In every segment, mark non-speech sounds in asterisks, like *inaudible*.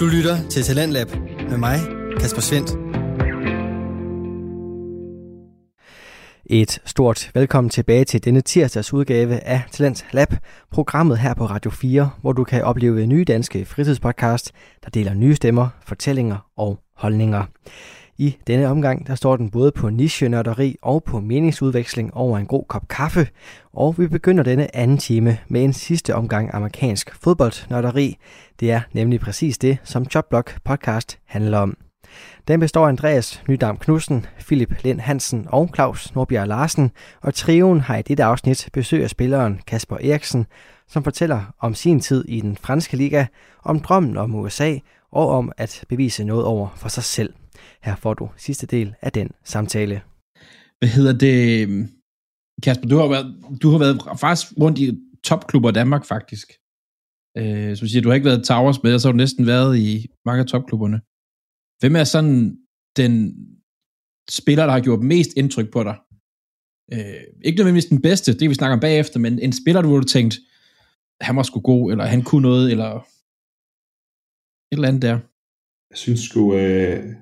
Du lytter til Talentlab med mig, Kasper Svendt. Et stort velkommen tilbage til denne tirsdags udgave af Talent Lab, programmet her på Radio 4, hvor du kan opleve nye danske fritidspodcast, der deler nye stemmer, fortællinger og holdninger. I denne omgang der står den både på niche og på meningsudveksling over en god kop kaffe, og vi begynder denne anden time med en sidste omgang amerikansk fodboldnørderi. Det er nemlig præcis det, som Jobblock podcast handler om. Den består af Andreas Nydam Knudsen, Philip Lind Hansen og Claus Norbjerg Larsen, og trioen har i dette afsnit besøg af spilleren Kasper Eriksen, som fortæller om sin tid i den franske liga, om drømmen om USA og om at bevise noget over for sig selv. Her får du sidste del af den samtale. Hvad hedder det? Kasper, du har været, du har været faktisk rundt i topklubber i Danmark, faktisk. Øh, som siger, du har ikke været Towers med, og så har du næsten været i mange af topklubberne. Hvem er sådan den spiller, der har gjort mest indtryk på dig? Øh, ikke nødvendigvis den bedste, det vi snakker om bagefter, men en spiller, du har tænkt, han var sgu god, eller han kunne noget, eller et eller andet der. Jeg synes sgu, øh,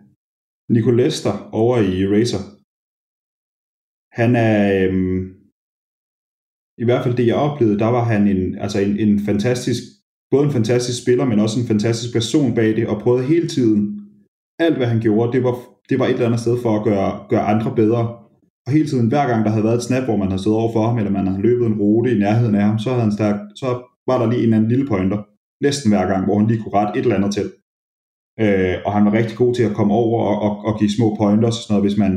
Nico Lester over i Racer. Han er, øhm, i hvert fald det jeg oplevede, der var han en, altså en, en fantastisk, både en fantastisk spiller, men også en fantastisk person bag det, og prøvede hele tiden, alt hvad han gjorde, det var, det var et eller andet sted for at gøre, gøre andre bedre. Og hele tiden, hver gang der havde været et snap, hvor man havde stået over for ham, eller man havde løbet en rute i nærheden af ham, så, havde han stærkt, så var der lige en eller anden lille pointer, næsten hver gang, hvor han lige kunne rette et eller andet til. Øh, og han var rigtig god til at komme over og, og, og give små pointers og sådan noget, hvis man...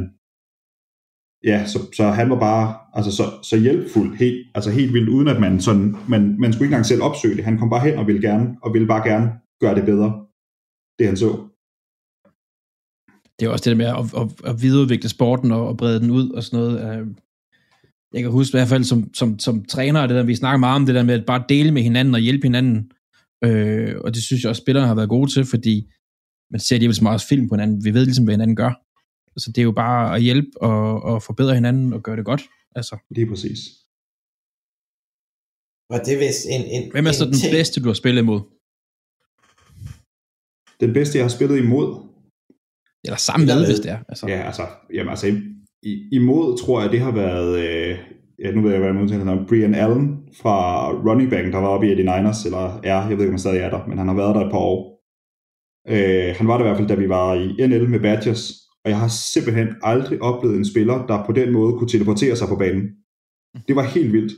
Ja, så, så han var bare altså, så, så hjælpfuld, helt, altså helt vildt, uden at man sådan... Man, man skulle ikke engang selv opsøge det. Han kom bare hen og ville gerne, og ville bare gerne gøre det bedre, det han så. Det er også det der med at, at, at videreudvikle sporten og, og brede den ud og sådan noget. Øh, jeg kan huske i hvert fald som, som, som træner, det der, vi snakker meget om det der med at bare dele med hinanden og hjælpe hinanden. Øh, og det synes jeg også, spillerne har været gode til, fordi man ser alligevel så meget film på hinanden. Vi ved ligesom, hvad hinanden gør. Så det er jo bare at hjælpe og, og forbedre hinanden og gøre det godt. Altså. Lige præcis. Og det er vist en, en, Hvem er så den ting? bedste, du har spillet imod? Den bedste, jeg har spillet imod? Eller sammen med, hvis det er. Altså. Ja, altså, jamen, altså i, imod tror jeg, det har været, øh, ja, nu ved jeg, hvad jeg må Brian Allen fra running back, der var oppe i 89ers, eller er, jeg ved ikke, om han stadig er der, men han har været der et par år. Øh, han var der i hvert fald, da vi var i NL med Badgers, og jeg har simpelthen aldrig oplevet en spiller, der på den måde kunne teleportere sig på banen. Det var helt vildt.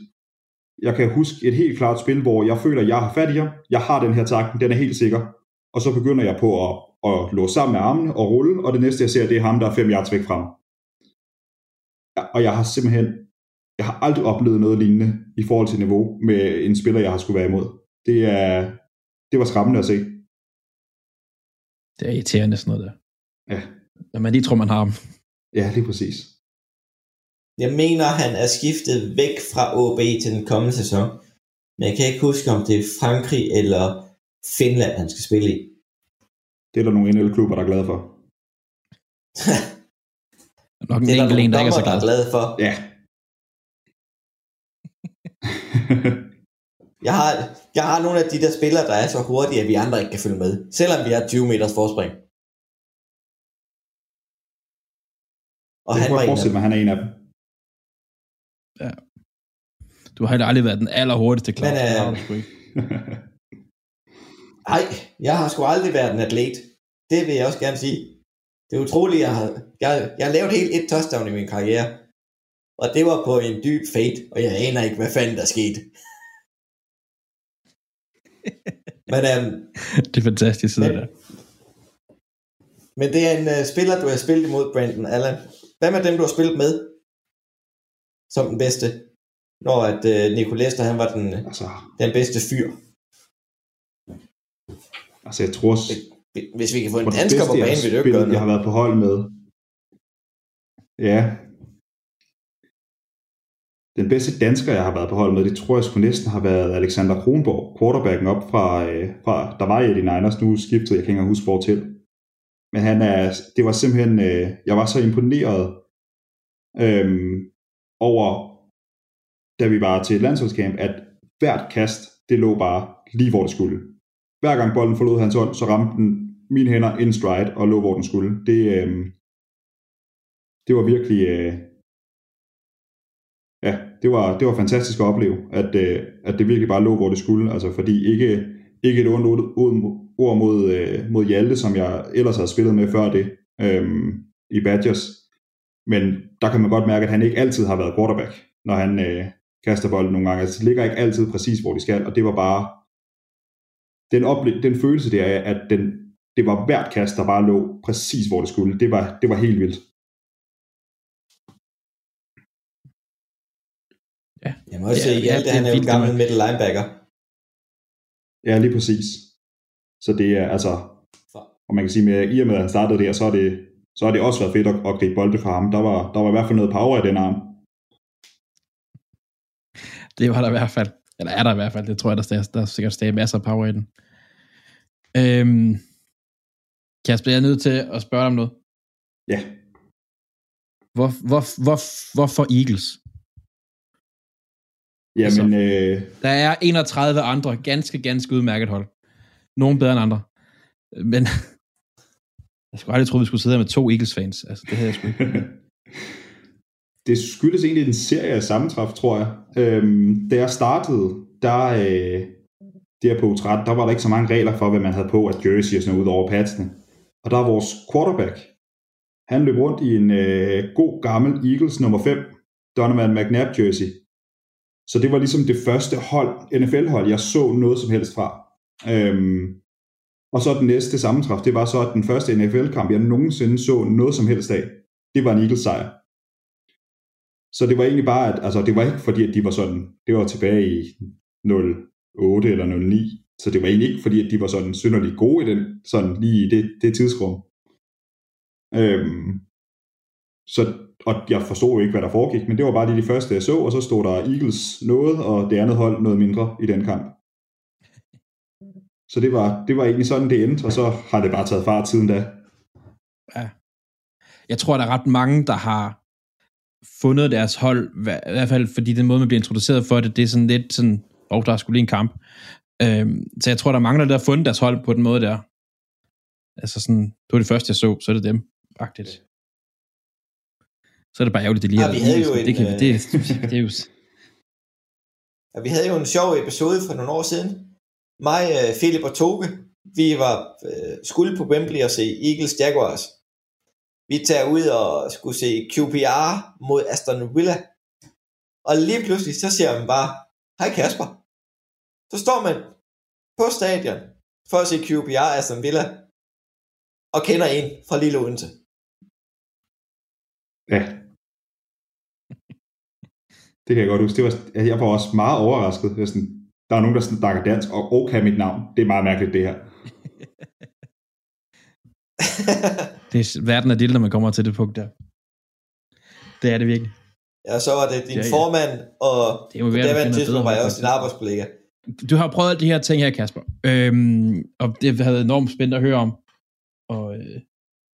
Jeg kan huske et helt klart spil, hvor jeg føler, at jeg har fat i ham. Jeg har den her takten, den er helt sikker. Og så begynder jeg på at, at låse sammen med armene og rulle, og det næste jeg ser, det er ham, der er fem yards væk fra Ja, Og jeg har simpelthen, jeg har aldrig oplevet noget lignende i forhold til niveau med en spiller, jeg har skulle være imod. Det, er, det var skræmmende at se. Det er irriterende sådan noget der. Ja. Når man lige tror, man har ham. Ja, lige præcis. Jeg mener, han er skiftet væk fra OB til den kommende sæson. Men jeg kan ikke huske, om det er Frankrig eller Finland, han skal spille i. Det er der nogle NL-klubber, der er glade for. Nok en enkelt en, der ikke er så glad. Der er glade for. Ja. jeg, har, jeg har nogle af de der spillere, der er så hurtige, at vi andre ikke kan følge med. Selvom vi har 20 meters forspring. Og han var en mig, han er en af dem. Ja. Du har heller aldrig været den allerhurtigste klar. Men, øh, Nej, *laughs* jeg har sgu aldrig været en atlet. Det vil jeg også gerne sige. Det er utroligt, jeg har, jeg, jeg har lavet helt et touchdown i min karriere. Og det var på en dyb fade, og jeg aner ikke, hvad fanden der skete. Men, um, det er fantastisk, det der. Men det er en uh, spiller, du har spillet imod, Brandon Allen. Hvad med dem, du har spillet med? Som den bedste? Når at uh, Nico Lester, han var den, altså, den bedste fyr. Altså, jeg tror... Hvis vi kan få en dansker på banen, vil det ikke gøre Jeg har været på hold med. Ja. Den bedste dansker, jeg har været på hold med, det tror jeg sgu næsten har været Alexander Kronborg, quarterbacken op fra, øh, fra der var i Niners, nu skiftede, jeg kan ikke huske hvor til. Men han er, det var simpelthen, øh, jeg var så imponeret øh, over, da vi var til landsholdskamp, at hvert kast, det lå bare lige hvor det skulle hver gang bolden forlod hans hånd, så ramte den mine hænder in stride og lå, hvor den skulle. Det, øh, det var virkelig... Øh, ja, det var, det var fantastisk at opleve, at, øh, at det virkelig bare lå, hvor det skulle. Altså, fordi ikke, ikke et ondt ord mod, øh, mod Hjalte, som jeg ellers havde spillet med før det øh, i Badgers. Men der kan man godt mærke, at han ikke altid har været quarterback, når han øh, kaster bolden nogle gange. Altså, det ligger ikke altid præcis, hvor de skal, og det var bare den, ople- den følelse der af, at den, det var hvert kast, der bare lå præcis, hvor det skulle. Det var, det var helt vildt. Ja. Jeg må også ja, sige, at ja, han er jo en gammel middle linebacker. Ja, lige præcis. Så det er altså, og man kan sige, med, i og med at han startede der, så er det, så har det også været fedt at, at gribe bolde fra ham. Der var, der var i hvert fald noget power i den arm. Det var der i hvert fald. Eller er der i hvert fald. Det tror jeg, der, der, der er sikkert stadig masser af power i den. Øhm, Kasper, jeg er nødt til at spørge dig om noget. Ja. Hvor, hvor, hvor, hvorfor Eagles? Jamen, altså, øh... Der er 31 andre ganske, ganske udmærket hold. Nogle bedre end andre. Men *laughs* jeg skulle aldrig tro, vi skulle sidde her med to Eagles-fans. Altså, det havde jeg sgu ikke. *laughs* det skyldes egentlig en serie af sammentræf, tror jeg. Øhm, da jeg startede, der, øh, der på 13, der var der ikke så mange regler for, hvad man havde på at jersey og sådan noget ud over patsene. Og der er vores quarterback. Han løb rundt i en øh, god gammel Eagles nummer 5, Donovan McNabb jersey. Så det var ligesom det første hold, NFL-hold, jeg så noget som helst fra. Øhm, og så den næste sammentræf, det var så at den første NFL-kamp, jeg nogensinde så noget som helst af. Det var en Eagles sejr. Så det var egentlig bare, at, altså det var ikke fordi, at de var sådan, det var tilbage i 08 eller 09, så det var egentlig ikke fordi, at de var sådan synderligt gode i den, sådan lige i det, det tidsrum. Øhm, så, og jeg forstod jo ikke, hvad der foregik, men det var bare lige de første, jeg så, og så stod der Eagles noget, og det andet hold noget mindre i den kamp. Så det var, det var egentlig sådan, det endte, og så har det bare taget fart siden da. Ja. Jeg tror, der er ret mange, der har fundet deres hold, i hvert fald fordi den måde, man bliver introduceret for det, det er sådan lidt sådan, åh, oh, der er skulle lige en kamp. Øhm, så jeg tror, der er mange, der har fundet deres hold på den måde der. Altså sådan, det var det første, jeg så, så er det dem, faktisk. Så er det bare ærgerligt, det lige ja, vi havde jo en, det, kan, det, det, det er jo... Ja, vi havde jo en sjov episode for nogle år siden. Mig, øh, Philip og Toge, vi var øh, skulle på Wembley og se Eagles Jaguars. Vi tager ud og skulle se QPR mod Aston Villa. Og lige pludselig, så siger man bare, hej Kasper. Så står man på stadion for at se QPR Aston Villa og kender en fra Lille Odense. Ja. Det kan jeg godt huske. Det var, jeg var også meget overrasket. Jeg sådan, der er nogen, der snakker dansk, og, og kan mit navn. Det er meget mærkeligt, det her. *laughs* det er, verden er lille, når man kommer til det punkt der. Det er det virkelig. Ja, så var det din ja, ja. formand, og det på det var tidspunkt var jeg også din arbejdskollega. Du har prøvet de her ting her, Kasper, øhm, og det havde været enormt spændende at høre om. Og, øh,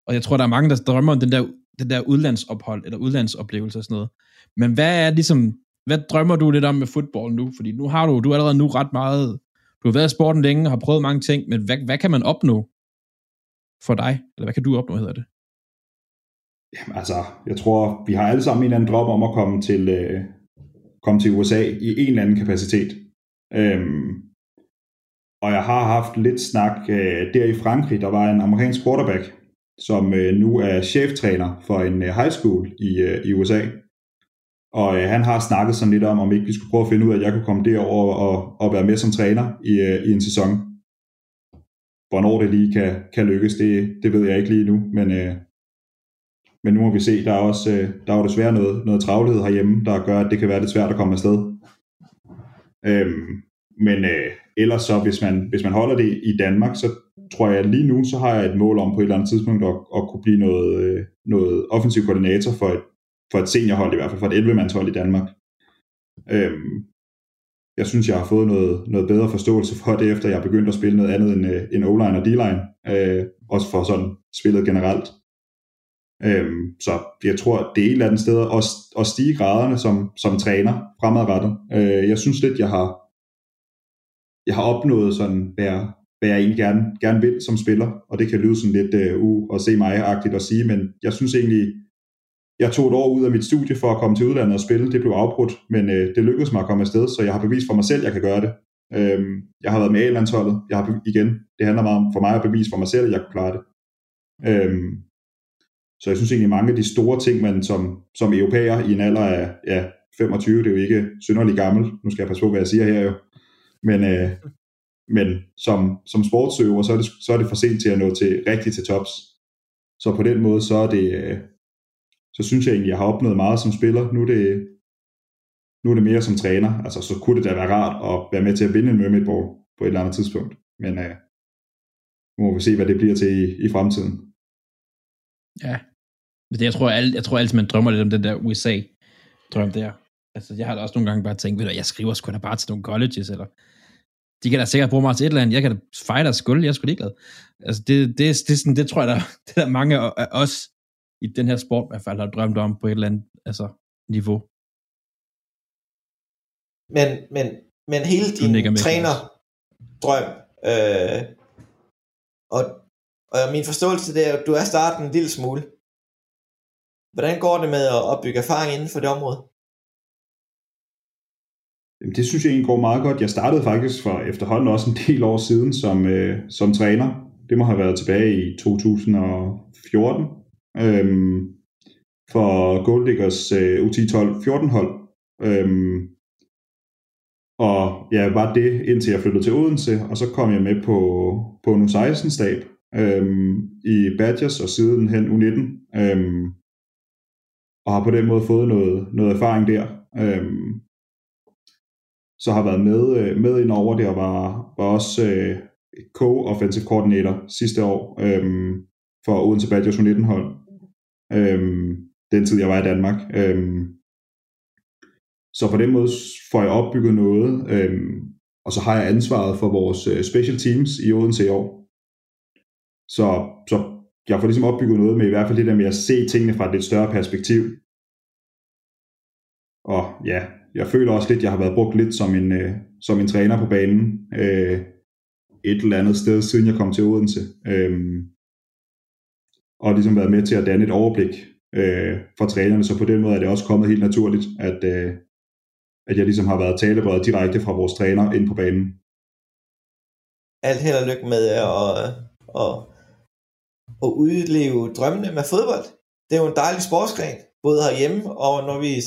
og jeg tror, der er mange, der drømmer om den der, den der udlandsophold, eller udlandsoplevelse og sådan noget. Men hvad er ligesom, hvad drømmer du lidt om med fodbold nu? Fordi nu har du, du allerede nu ret meget, du har været i sporten længe, og har prøvet mange ting, men hvad, hvad kan man opnå for dig? Eller hvad kan du opnå, hedder det? Jamen, altså, jeg tror, vi har alle sammen en eller anden drøm om at komme til, øh, komme til USA i en eller anden kapacitet. Øhm, og jeg har haft lidt snak øh, der i Frankrig, der var en amerikansk quarterback, som øh, nu er cheftræner for en øh, high school i, øh, i USA. Og øh, han har snakket sådan lidt om, om ikke vi skulle prøve at finde ud af, at jeg kunne komme derover og, og være med som træner i, øh, i en sæson. Hvornår det lige kan, kan lykkes, det, det ved jeg ikke lige nu, men, øh, men nu må vi se, der er også øh, der er jo desværre noget, noget travlhed herhjemme, der gør, at det kan være lidt svært at komme afsted. Øhm, men øh, ellers så, hvis man, hvis man holder det i Danmark, så tror jeg, at lige nu, så har jeg et mål om på et eller andet tidspunkt at, at kunne blive noget, øh, noget offensiv koordinator for et, for et seniorhold, i hvert fald for et 11-mandshold i Danmark. Øhm, jeg synes, jeg har fået noget, noget bedre forståelse for det, efter jeg begyndte at spille noget andet end, øh, end O-line og D-line, øh, også for sådan spillet generelt. Øhm, så jeg tror, det er et eller andet sted at, at stige graderne som, som træner fremadrettet. Øh, jeg synes lidt, jeg har, jeg har opnået sådan, hvad jeg, hvad jeg egentlig gerne, gerne vil som spiller, og det kan lyde sådan lidt øh, uh, u og se mig-agtigt at sige, men jeg synes egentlig, jeg tog et år ud af mit studie for at komme til udlandet og spille. Det blev afbrudt, men øh, det lykkedes mig at komme afsted, så jeg har bevist for mig selv, at jeg kan gøre det. Øhm, jeg har været med A-landsholdet. Jeg har igen, det handler meget om for mig at bevise for mig selv, at jeg kan klare det. Øhm, så jeg synes egentlig, mange af de store ting, man som, som europæer i en alder af ja, 25, det er jo ikke synderligt gammel. Nu skal jeg passe på, hvad jeg siger her jo. Men, øh, men som, som sportsøver, så er, det, så er det for sent til at nå til rigtigt til tops. Så på den måde, så er det, øh, så synes jeg egentlig, jeg har opnået meget som spiller. Nu er det, nu er det mere som træner. Altså, så kunne det da være rart at være med til at vinde en Mermaid Ball på et eller andet tidspunkt. Men øh, nu må vi se, hvad det bliver til i, i fremtiden. Ja, jeg tror, alt, jeg tror altid, man drømmer lidt om den der USA-drøm der. Altså, jeg har da også nogle gange bare tænkt, ved du, jeg skriver sgu da bare til nogle colleges, eller de kan da sikkert bruge mig til et eller andet, jeg kan da fejre deres skuld, jeg er sgu ligeglad. Altså, det, det, det, det, det tror jeg, der, *laughs* det der mange af os i den her sport i hvert fald har drømt om på et eller andet altså, niveau. Men, men, men hele din træner-drøm, øh, og, og min forståelse det er, at du er starten en lille smule. Hvordan går det med at opbygge erfaring inden for det område? Jamen, det synes jeg egentlig går meget godt. Jeg startede faktisk for efterhånden også en del år siden som, øh, som træner. Det må have været tilbage i 2014 øhm, for Gold Diggers øh, U10-12 14 hold. Øhm, og ja, var det indtil jeg flyttede til Odense, og så kom jeg med på, på en U16-stab øhm, i Badgers og siden hen U19. Øhm, og har på den måde fået noget, noget erfaring der. Øhm, så har været med, øh, med ind over det, og var, var også øh, co-offensive coordinator sidste år øh, for Odense Badgers 19 hold. øh, den tid jeg var i Danmark. Øh, så på den måde får jeg opbygget noget, øh, og så har jeg ansvaret for vores øh, special teams i Odense i år. Så, så jeg får ligesom opbygget noget med i hvert fald det der med at se tingene fra et lidt større perspektiv. Og ja, jeg føler også lidt, at jeg har været brugt lidt som en, øh, som en træner på banen. Øh, et eller andet sted, siden jeg kom til Odense. Øh, og ligesom været med til at danne et overblik øh, for trænerne, så på den måde er det også kommet helt naturligt, at, øh, at jeg ligesom har været talerøret direkte fra vores træner ind på banen. Alt held og lykke med at, øh, at, at udleve drømmene med fodbold. Det er jo en dejlig sportsgren, både herhjemme og når vi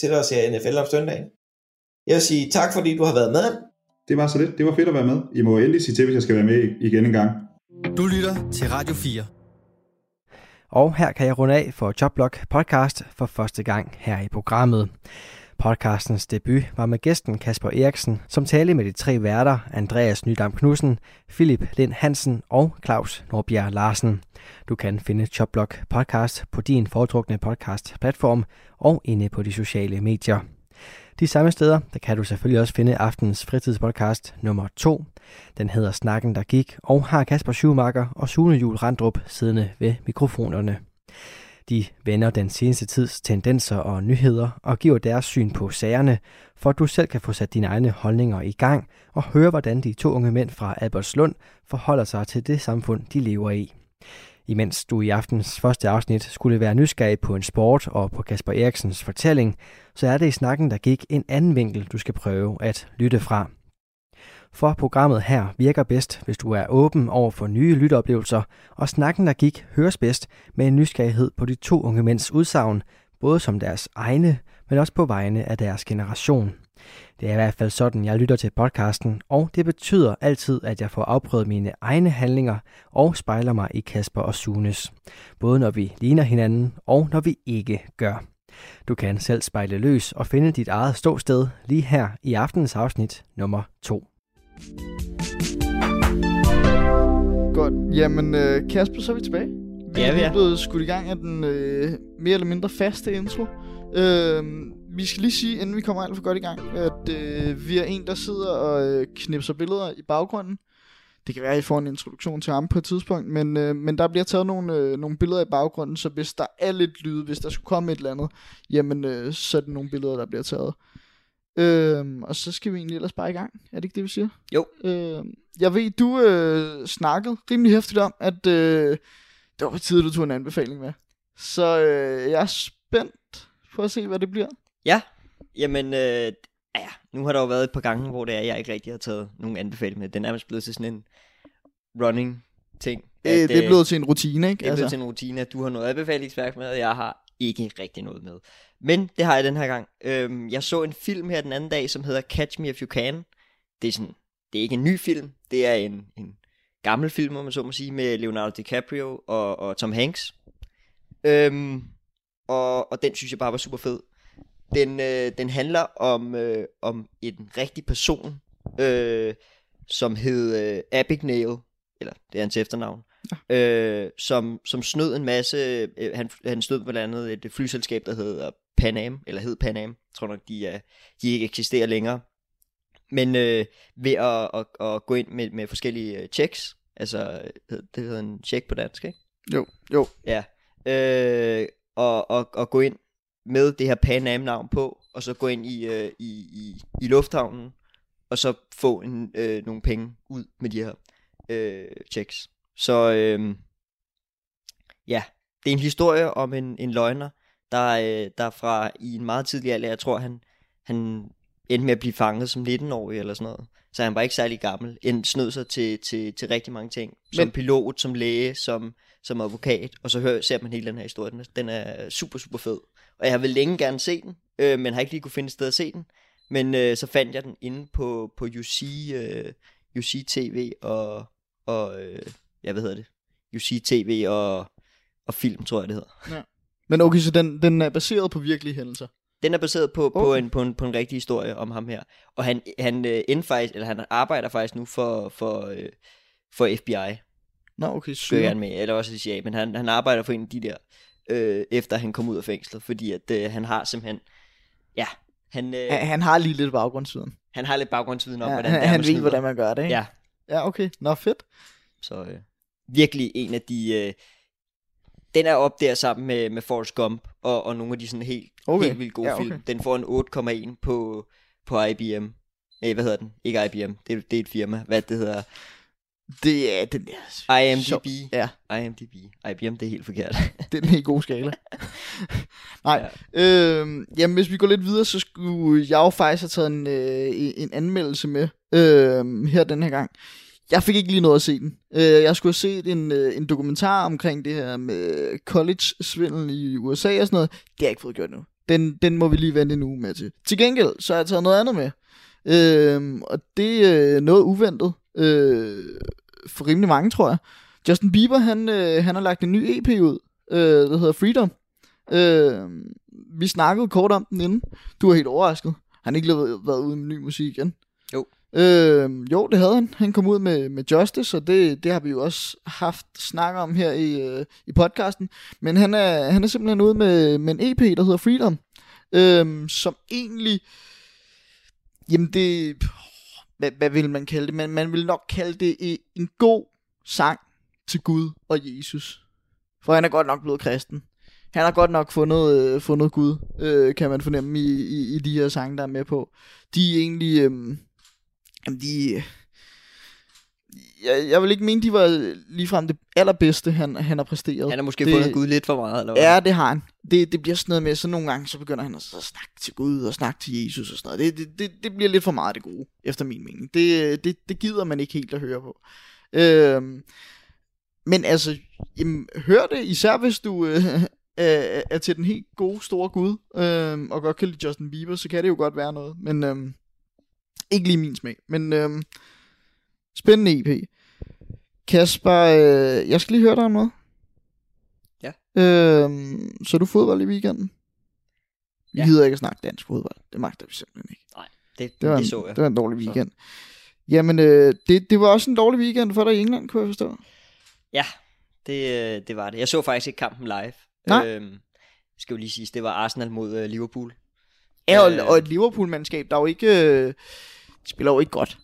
sætter os i NFL om søndagen. Jeg vil sige tak, fordi du har været med. Det var så lidt. Det var fedt at være med. I må endelig sige til, hvis jeg skal være med igen en gang. Du lytter til Radio 4. Og her kan jeg runde af for Jobblock podcast for første gang her i programmet. Podcastens debut var med gæsten Kasper Eriksen, som talte med de tre værter Andreas Nydam Knudsen, Philip Lind Hansen og Claus Norbjerg Larsen. Du kan finde Jobblock podcast på din foretrukne podcast platform og inde på de sociale medier. De samme steder, der kan du selvfølgelig også finde aftens fritidspodcast nummer 2. Den hedder Snakken, der gik, og har Kasper Schumacher og Sune Jul Randrup siddende ved mikrofonerne. De vender den seneste tids tendenser og nyheder og giver deres syn på sagerne, for at du selv kan få sat dine egne holdninger i gang og høre, hvordan de to unge mænd fra Albertslund forholder sig til det samfund, de lever i. Imens du i aftens første afsnit skulle være nysgerrig på en sport og på Kasper Eriksens fortælling, så er det i snakken, der gik en anden vinkel, du skal prøve at lytte fra. For programmet her virker bedst, hvis du er åben over for nye lytteoplevelser, og snakken, der gik, høres bedst med en nysgerrighed på de to unge mænds udsagn, både som deres egne, men også på vegne af deres generation. Det er i hvert fald sådan, jeg lytter til podcasten, og det betyder altid, at jeg får afprøvet mine egne handlinger og spejler mig i Kasper og Sunes. Både når vi ligner hinanden, og når vi ikke gør. Du kan selv spejle løs og finde dit eget ståsted lige her i aftenens afsnit nummer 2. Godt. Jamen, øh, Kasper, så er vi tilbage. Vi ja, vi er blevet skudt i gang af den øh, mere eller mindre faste intro. Øh, vi skal lige sige, inden vi kommer alt for godt i gang, at øh, vi er en, der sidder og øh, knipser billeder i baggrunden. Det kan være, at I får en introduktion til ham på et tidspunkt, men, øh, men der bliver taget nogle, øh, nogle billeder i baggrunden, så hvis der er lidt lyd, hvis der skulle komme et eller andet, jamen øh, så er det nogle billeder, der bliver taget. Øhm, og så skal vi egentlig ellers bare i gang. Er det ikke det, vi siger? Jo. Øhm, jeg ved, du øh, snakkede rimelig hæftigt om, at øh, det var på tide, du tog en anbefaling med. Så øh, jeg er spændt på at se, hvad det bliver. Ja, jamen, øh, ja, nu har der jo været et par gange, hvor det er, jeg ikke rigtig har taget nogen anbefaling med. Den er nærmest blevet til sådan en running ting. Øh, det er blevet til en rutine, ikke? Det er altså. blevet til en rutine, at du har noget anbefalingsværk med, og jeg har ikke rigtig noget med. Men det har jeg den her gang. Øhm, jeg så en film her den anden dag, som hedder Catch Me If You Can. Det er, sådan, det er ikke en ny film, det er en, en gammel film, om man så må sige, med Leonardo DiCaprio og, og Tom Hanks. Øhm, og, og den synes jeg bare var super fed. Den, øh, den handler om, øh, om en rigtig person, øh, som hed øh, Abigail, eller det er hans efternavn, ja. øh, som, som snød en masse, øh, han, han snød blandt andet et flyselskab, der hedder Pan Am, eller hed Pan Am, jeg tror nok, de, er, de ikke eksisterer længere. Men øh, ved at, at, at gå ind med, med forskellige øh, checks, altså det hedder en check på dansk, ikke? Jo, jo. Ja, øh, og, og, og gå ind med det her Pan Am navn på, og så gå ind i, øh, i, i, i lufthavnen, og så få en, øh, nogle penge ud med de her øh, checks. Så øh, ja, det er en historie om en, en løgner, der, øh, der fra i en meget tidlig alder, jeg tror han, han endte med at blive fanget som 19-årig eller sådan noget. Så han var ikke særlig gammel. En snød sig til, til, til rigtig mange ting. Som Men... pilot, som læge, som, som advokat. Og så hører, ser man hele den her historie. Den er, den er super, super fed. Og jeg vil længe gerne se den, øh, men har ikke lige kunne finde et sted at se den. Men øh, så fandt jeg den inde på, på UC, øh, UC TV og, og øh, ja, hvad hedder det? UC TV og, og film, tror jeg det hedder. Ja. Men okay, så den, den er baseret på virkelige hændelser? Den er baseret på, okay. på, en, på, en, på en rigtig historie om ham her. Og han, han, øh, faktisk, eller han arbejder faktisk nu for, for, øh, for FBI. Nå, okay, sygt. han med, eller også CIA, men han, han arbejder for en af de der, øh, efter han kom ud af fængslet, fordi at øh, han har simpelthen, ja, han, øh, han, han har lige lidt baggrundsviden. Han har lidt baggrundsviden om, ja, hvordan han, det er, Han ved, hvordan man gør det, ikke? Ja. Ja, okay. Nå, fedt. Så øh, virkelig en af de... Øh, den er op der sammen med, med Forrest Gump og, og nogle af de sådan helt, okay. helt vildt gode ja, okay. film. Den får en 8,1 på, på IBM. Eh, hvad hedder den? Ikke IBM, det, det er et firma. Hvad det hedder? Det er den der... IMDb. Ja. IMDb. IBM, det er helt forkert. *laughs* det er en helt god skala. *laughs* Nej. Ja. Øh, jamen, hvis vi går lidt videre, så skulle jeg jo faktisk have taget en, øh, en anmeldelse med øh, her den her gang. Jeg fik ikke lige noget at se den. Øh, jeg skulle have set en, øh, en dokumentar omkring det her med college-svindel i USA og sådan noget. Det har jeg ikke fået gjort nu. Den, den må vi lige vente en uge med til. Til gengæld, så har jeg taget noget andet med. Øh, og det er noget uventet. Øh, for rimelig mange, tror jeg. Justin Bieber, han, øh, han har lagt en ny EP ud, øh, der hedder Freedom. Øh, vi snakkede kort om den inden. Du var helt overrasket. Han har ikke været ude med ny musik igen. Jo. Øh, jo, det havde han. Han kom ud med, med Justice, og det, det har vi jo også haft snak om her i, øh, i podcasten. Men han er, han er simpelthen ude med, med en EP, der hedder Freedom, øh, som egentlig... Jamen det... Hvad, hvad vil man kalde det? Man, man vil nok kalde det en god sang til Gud og Jesus. For han er godt nok blevet kristen. Han har godt nok fundet, øh, fundet Gud, øh, kan man fornemme i, i, i de her sange, der er med på. De er egentlig... Øh, Jamen, de... Jeg, jeg vil ikke mene, de var ligefrem det allerbedste, han, han har præsteret. Han har måske det, fundet Gud lidt for meget, eller hvad? Ja, det har han. Det, det bliver sådan noget med, så nogle gange, så begynder han at snakke til Gud og snakke til Jesus og sådan noget. Det, det, det, det bliver lidt for meget det gode, efter min mening. Det, det, det gider man ikke helt at høre på. Øhm, men altså, jamen, hør det, især hvis du øh, er, er til den helt gode, store Gud, øh, og godt kan lide Justin Bieber, så kan det jo godt være noget. Men øh, ikke lige min smag, men øhm, spændende EP. Kasper, øh, jeg skal lige høre dig om noget. Ja. Øhm, så du fodbold i weekenden? Vi ja. gider ikke at snakke dansk fodbold. Det magter vi simpelthen ikke. Nej, det, det, var det en, så jeg. Det var en dårlig weekend. Så. Jamen, øh, det, det var også en dårlig weekend for dig i England, kunne jeg forstå. Ja, det, øh, det var det. Jeg så faktisk ikke kampen live. Nej. Øhm, skal jo lige sige, det var Arsenal mod øh, Liverpool. Ja, og, øh, og et Liverpool-mandskab, der jo ikke... Øh, spiller jo ikke godt.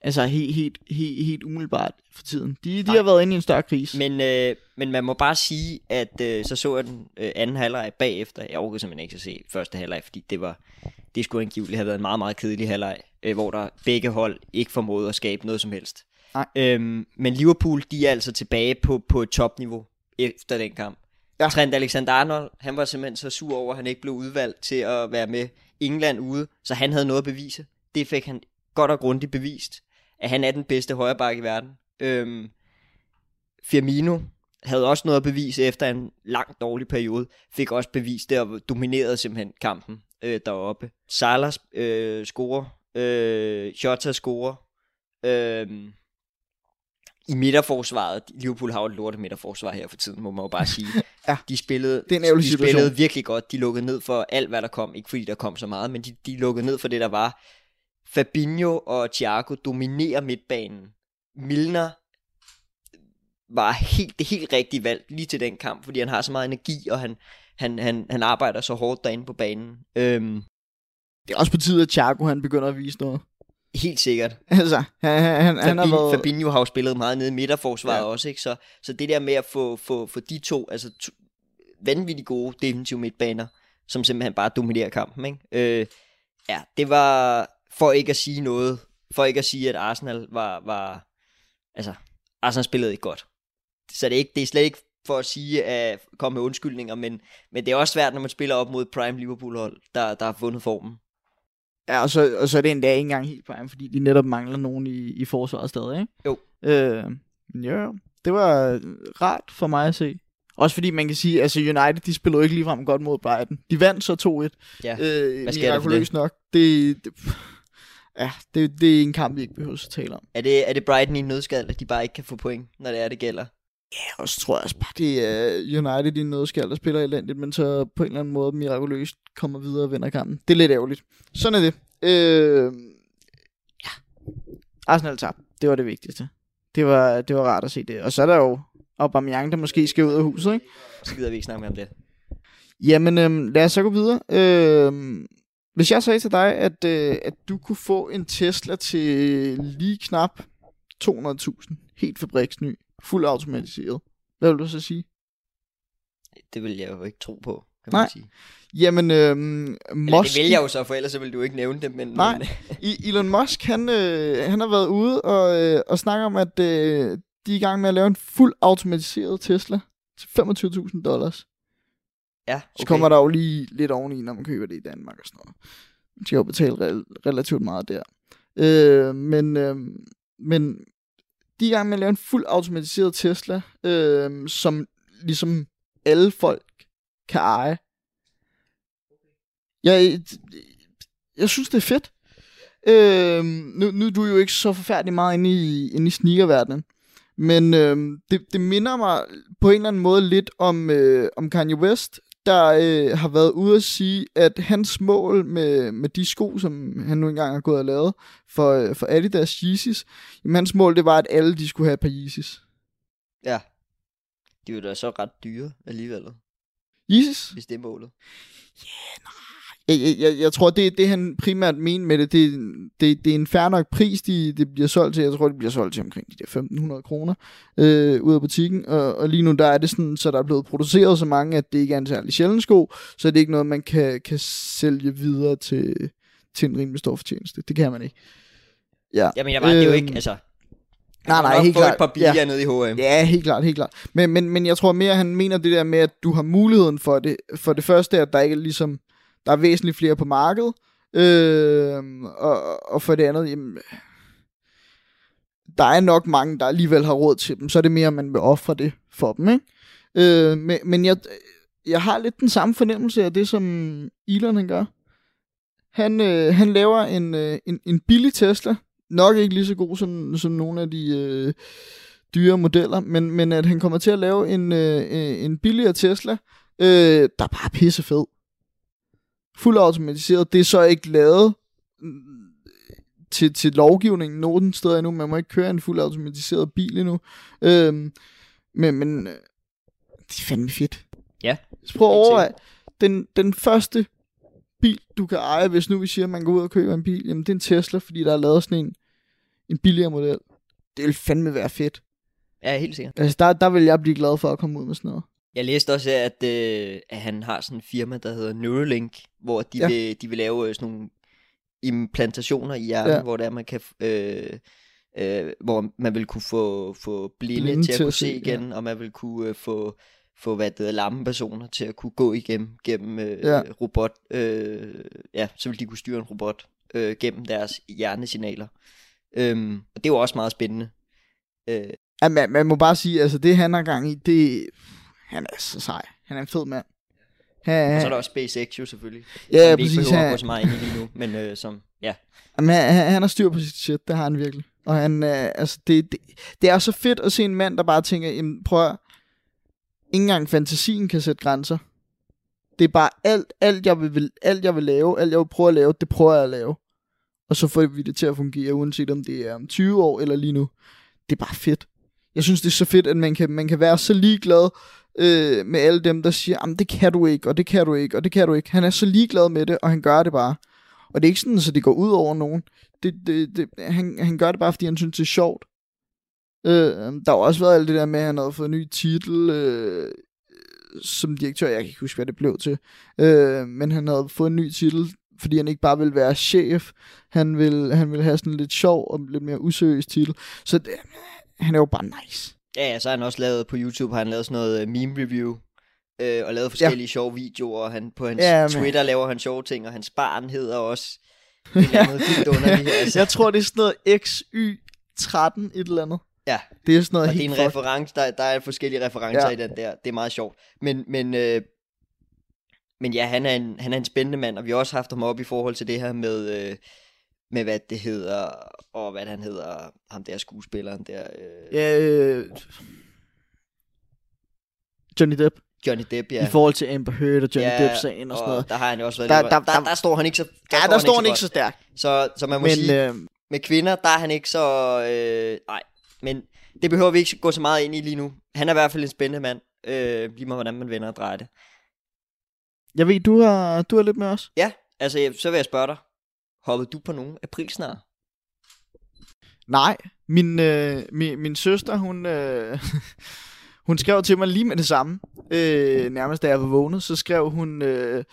Altså helt, helt, helt, helt umiddelbart for tiden. De, de har været inde i en større krise. Men, øh, men man må bare sige, at øh, så så jeg den øh, anden halvleg bagefter. Jeg overgik simpelthen ikke at se første halvleg, fordi det var det skulle angiveligt have været en meget, meget kedelig halvleg, øh, hvor der begge hold ikke formåede at skabe noget som helst. Nej. Øhm, men Liverpool, de er altså tilbage på, på et topniveau efter den kamp. Ja. Trent Alexander-Arnold, han var simpelthen så sur over, at han ikke blev udvalgt til at være med England ude, så han havde noget at bevise. Det fik han godt og grundigt bevist, at han er den bedste højreback i verden. Øhm, Firmino havde også noget at bevise efter en lang dårlig periode, fik også bevist det og dominerede simpelthen kampen øh, deroppe. Salah øh, scorer, øh, Jota scorer, øh, i midterforsvaret, Liverpool har jo et lortet midterforsvar her for tiden, må man jo bare sige. *laughs* ja. De spillede, det er en de spillede virkelig godt. De lukkede ned for alt, hvad der kom. Ikke fordi der kom så meget, men de, de lukkede ned for det, der var. Fabinho og Thiago dominerer midtbanen. Milner var helt, det helt rigtige valg lige til den kamp, fordi han har så meget energi, og han, han, han, han arbejder så hårdt derinde på banen. Øhm, det er også på tide, at Thiago han begynder at vise noget. Helt sikkert. Altså, han, han, han har været... Fabinho har jo spillet meget nede i midterforsvaret ja. også, ikke? Så, så det der med at få, få, få de to, altså to, vanvittigt gode defensive midtbaner, som simpelthen bare dominerer kampen, ikke? Øh, ja, det var for ikke at sige noget, for ikke at sige, at Arsenal var, var altså, Arsenal spillede ikke godt. Så det er, ikke, det er slet ikke for at sige, at komme med undskyldninger, men, men det er også svært, når man spiller op mod Prime Liverpool-hold, der, der har fundet formen. Ja, og så, og så er det endda ikke engang helt Prime, fordi de netop mangler nogen i, i forsvaret stadig, ikke? Jo. Øh, ja, det var rart for mig at se. Også fordi man kan sige, altså United, de spillede ikke ligefrem godt mod Brighton. De vandt så 2-1. Ja, øh, hvad sker der for det? nok. Det, det, ja, det, det er en kamp, vi ikke behøver at tale om. Er det, er det Brighton i en nødskal, at de bare ikke kan få point, når det er, det gælder? Ja, og så tror jeg også bare, det er United i en nødskal, der spiller elendigt, men så på en eller anden måde mirakuløst kommer videre og vinder kampen. Det er lidt ærgerligt. Sådan er det. Øh, ja. Arsenal tabte. Det var det vigtigste. Det var, det var rart at se det. Og så er der jo Aubameyang, der måske skal ud af huset, ikke? Så gider vi ikke snakke mere om det. Jamen, øhm, lad os så gå videre. Øhm, hvis jeg sagde til dig, at, øh, at du kunne få en Tesla til lige knap 200.000, helt fabriksny, fuld automatiseret, hvad vil du så sige? Det vil jeg jo ikke tro på, kan Nej. man sige. Jamen, øhm, Musk... det vil jeg jo så, for ellers så vil du ikke nævne det, men... Nej, Elon Musk, han, øh, han har været ude og, øh, og snakker om, at øh, de er i gang med at lave en fuld automatiseret Tesla til 25.000 dollars. Ja, Okay. Så kommer der jo lige lidt oveni, når man køber det i Danmark og sådan noget. Man skal jo betale re- relativt meget der. Øh, men, øh, men de er i gang med at lave en fuld automatiseret Tesla, øh, som ligesom alle folk kan eje. Jeg, jeg synes, det er fedt. Øh, nu, nu er du jo ikke så forfærdelig meget inde i, inde i sneakerverdenen. Men øh, det, det minder mig på en eller anden måde lidt om, øh, om Kanye West, der øh, har været ude at sige, at hans mål med, med de sko, som han nu engang har gået og lavet for, øh, for Adidas Yeezys, jamen hans mål det var, at alle de skulle have et par Yeezys. Ja. De er jo da så ret dyre alligevel, Yeezys? hvis det er målet. Jeg, jeg, jeg, jeg tror, det det han primært mener med det, det, det, det er en fair nok pris, de, det bliver solgt til. Jeg tror, det bliver solgt til omkring de der 1.500 kroner øh, ud af butikken. Og, og lige nu, der er det sådan, så der er blevet produceret så mange, at det ikke er en særlig sjælden sko, så det er ikke noget, man kan, kan sælge videre til, til en rimelig stor fortjeneste. Det kan man ikke. Ja. Jamen, jeg var, det er jo Øhm, ikke, altså... Nej, nej, helt klart. et par billigere Ja. nede i H&M. Ja, helt klart, helt klart. Men, men, men jeg tror mere, at han mener det der med, at du har muligheden for det. For det første, at der ikke er ligesom, der er væsentligt flere på markedet. Øh, og, og for det andet, jamen, der er nok mange, der alligevel har råd til dem. Så er det mere, at man vil ofre det for dem, ikke? Øh, men, men jeg, jeg har lidt den samme fornemmelse af det, som Elon han gør. Han, øh, han laver en, øh, en, en billig Tesla. Nok ikke lige så god som, som nogle af de øh, dyre modeller, men, men at han kommer til at lave en, øh, en billigere Tesla, øh, der er bare pisse fed. Fuld automatiseret. Det er så ikke lavet mm, til, til lovgivningen nogen steder endnu. Man må ikke køre en fuld automatiseret bil endnu. Øh, men, men øh, det er fandme fedt. Ja. Så prøv at overveje, den, den første bil, du kan eje, hvis nu vi siger, at man går ud og køber en bil, jamen det er en Tesla, fordi der er lavet sådan en en billigere model. Det vil fandme være fedt. Ja, helt sikkert. Altså, der, der vil jeg blive glad for at komme ud med sådan noget. Jeg læste også, at, øh, at han har sådan en firma, der hedder Neuralink, hvor de, Ja. vil, de vil lave øh, sådan nogle implantationer i hjernen, Ja. hvor det er, man kan, øh, øh, hvor man vil kunne få, få blinde, Blinde til at kunne se igen, ja. og man vil kunne øh, få, få hvad det hedder, lamme personer til at kunne gå igennem gennem øh, ja. robot. Øh, ja, så vil de kunne styre en robot øh, gennem deres hjernesignaler. Øhm, og det er jo også meget spændende. Øh, Ja, man, man må bare sige, altså det han har gang i, det... Han er så sej. Han er en fed mand. Han, og så er der også SpaceX jo selvfølgelig. ja, som vi ikke præcis. at Han, gå så meget ind i lige nu, men øh, som, ja. Jamen, han, han, han har styr på sit shit, det har han virkelig. Og han, øh, altså, det, det, det er så fedt at se en mand, der bare tænker, jamen, prøv at, ikke engang fantasien kan sætte grænser. Det er bare alt, alt jeg, vil, alt jeg vil lave, alt jeg vil prøve at lave, det prøver jeg at lave. Og så får vi det til at fungere, uanset om det er om 20 år eller lige nu. Det er bare fedt. Jeg synes, det er så fedt, at man kan, man kan være så ligeglad øh, med alle dem, der siger, jamen det kan du ikke, og det kan du ikke, og det kan du ikke. Han er så ligeglad med det, og han gør det bare. Og det er ikke sådan, så det går ud over nogen. Det, det, det, han, han gør det bare, fordi han synes, det er sjovt. Øh, der har også været alt det der med, at han havde fået en ny titel øh, som direktør. Jeg kan ikke huske, hvad det blev til. Øh, men han havde fået en ny titel, fordi han ikke bare ville være chef. Han ville, han ville have sådan en lidt sjov og lidt mere useriøs titel. Så det, han er jo bare nice. Ja, ja, så har han også lavet på YouTube, har han lavet sådan noget øh, meme review, øh, og lavet forskellige ja. sjove videoer, og han, på hans Ja, men- Twitter laver han sjove ting, og hans barn hedder også *laughs* et eller andet vildt underligt. Altså. Jeg tror, det er sådan noget XY13 et eller andet. Ja, Det er sådan noget og det er helt en fucked. reference, der, der er forskellige referencer ja. i den der. Det er meget sjovt. Men, men, øh, men ja, han er, en, han er en spændende mand, og vi har også haft ham op i forhold til det her med, øh, med hvad det hedder, og hvad han hedder, ham der skuespilleren der, øh, Ja, øh, Johnny Depp. Johnny Depp, Ja. I forhold til Amber Heard og Johnny Ja, Depp-sagen og sådan noget. der har han jo også været Der- lidt- der- der, der- der, står han ikke så der Ja, der står han ikke så stærkt. Så, så man må Men sige, øh, med kvinder, der er han ikke så... Øh, nej, men det behøver vi ikke gå så meget ind i lige nu. Han er i hvert fald en spændende mand. Øh, lige meget hvordan man vender og drejer det. jeg ved, du har, du har lidt med os. Ja, altså så vil jeg spørge dig. Hoppede du på nogen aprilsnar? Nej, min, øh, min, min søster, hun, øh, *laughs* hun skrev til mig lige med det samme. Øh, nærmest da jeg var vågnet, så skrev hun øh,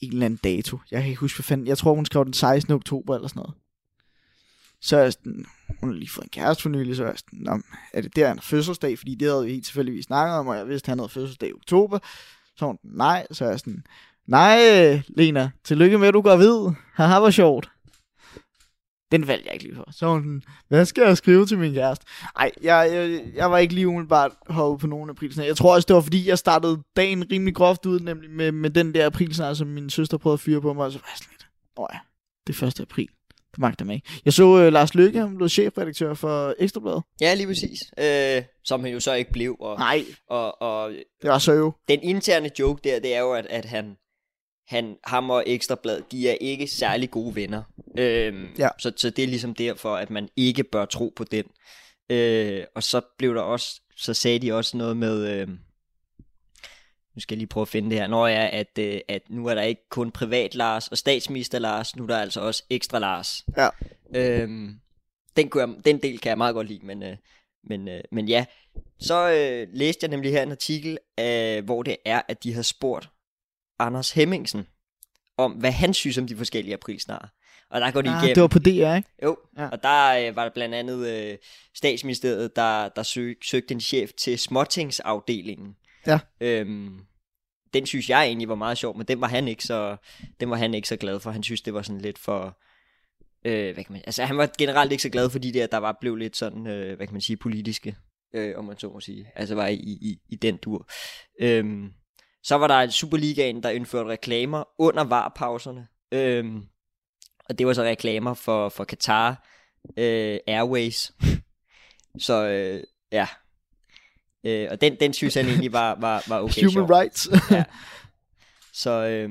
en eller anden dato. Jeg kan ikke huske, hvad fanden. Jeg tror, hun skrev den 16. oktober eller sådan noget. Så er jeg sådan, hun har lige fået en kæreste for nylig, så er jeg sådan, Nå, er det der, han har fødselsdag? Fordi det havde vi helt tilfældigvis snakket om, og jeg vidste, at han havde fødselsdag i oktober. Så hun, nej, så er jeg sådan, nej, Lena, tillykke med, at du går vid. Haha, hvor sjovt. Den valgte jeg ikke lige for. Så var sådan, hvad skal jeg skrive til min kæreste? Ej, jeg, jeg, jeg var ikke lige umiddelbart hoppet på nogen aprilsnar. Jeg tror også, det var fordi, jeg startede dagen rimelig groft ud, nemlig med, med den der aprilsnar, som min søster prøvede at fyre på mig, og så var jeg sådan lidt, åh ja, det er 1. april. Det magter mig ikke. Jeg så uh, Lars Løkke, han blev chefredaktør for Ekstrabladet. Ja, lige præcis. Øh, som han jo så ikke blev. Og, Nej, og, og det var så jo. den interne joke der, det er jo, at, at han, han, ham og Ekstrablad, de er ikke særlig gode venner. Øhm, Ja. så, så det er ligesom derfor, at man ikke bør tro på den. Øh, og så blev der også, så sagde de også noget med, øh, nu skal jeg lige prøve at finde det her, når jeg at, øh, at nu er der ikke kun privat Lars og statsminister Lars, nu er der altså også ekstra Lars. Ja. Øhm, den, kunne jeg, den del kan jeg meget godt lide, men, øh, men, øh, men ja. Så øh, læste jeg nemlig her en artikel, øh, hvor det er, at de har spurgt Anders Hemmingsen om, hvad han synes om de forskellige aprilsnare. Og der går de Ah, igennem. det var på DR, ikke? Jo, Ja. og der øh, var der blandt andet øh, statsministeriet, der, der søg, søgte en chef til småtingsafdelingen. Ja. Øhm, den synes jeg egentlig var meget sjov, men den var han ikke så, den var han ikke så glad for. Han synes, det var sådan lidt for... Øh, hvad kan man, altså han var generelt ikke så glad, fordi det, at der var blev lidt sådan, øh, hvad kan man sige, politiske, øh, om man så må sige. Altså var i, i, i den dur. Øhm, så var der Superligaen, der indførte reklamer under varpauserne. Øhm, og det var så reklamer for, for Qatar øh, Airways. *laughs* så øh, ja. Øh, og den, den synes han egentlig var, var, var okay Human sjov. rights. Ja. *laughs* Så øh,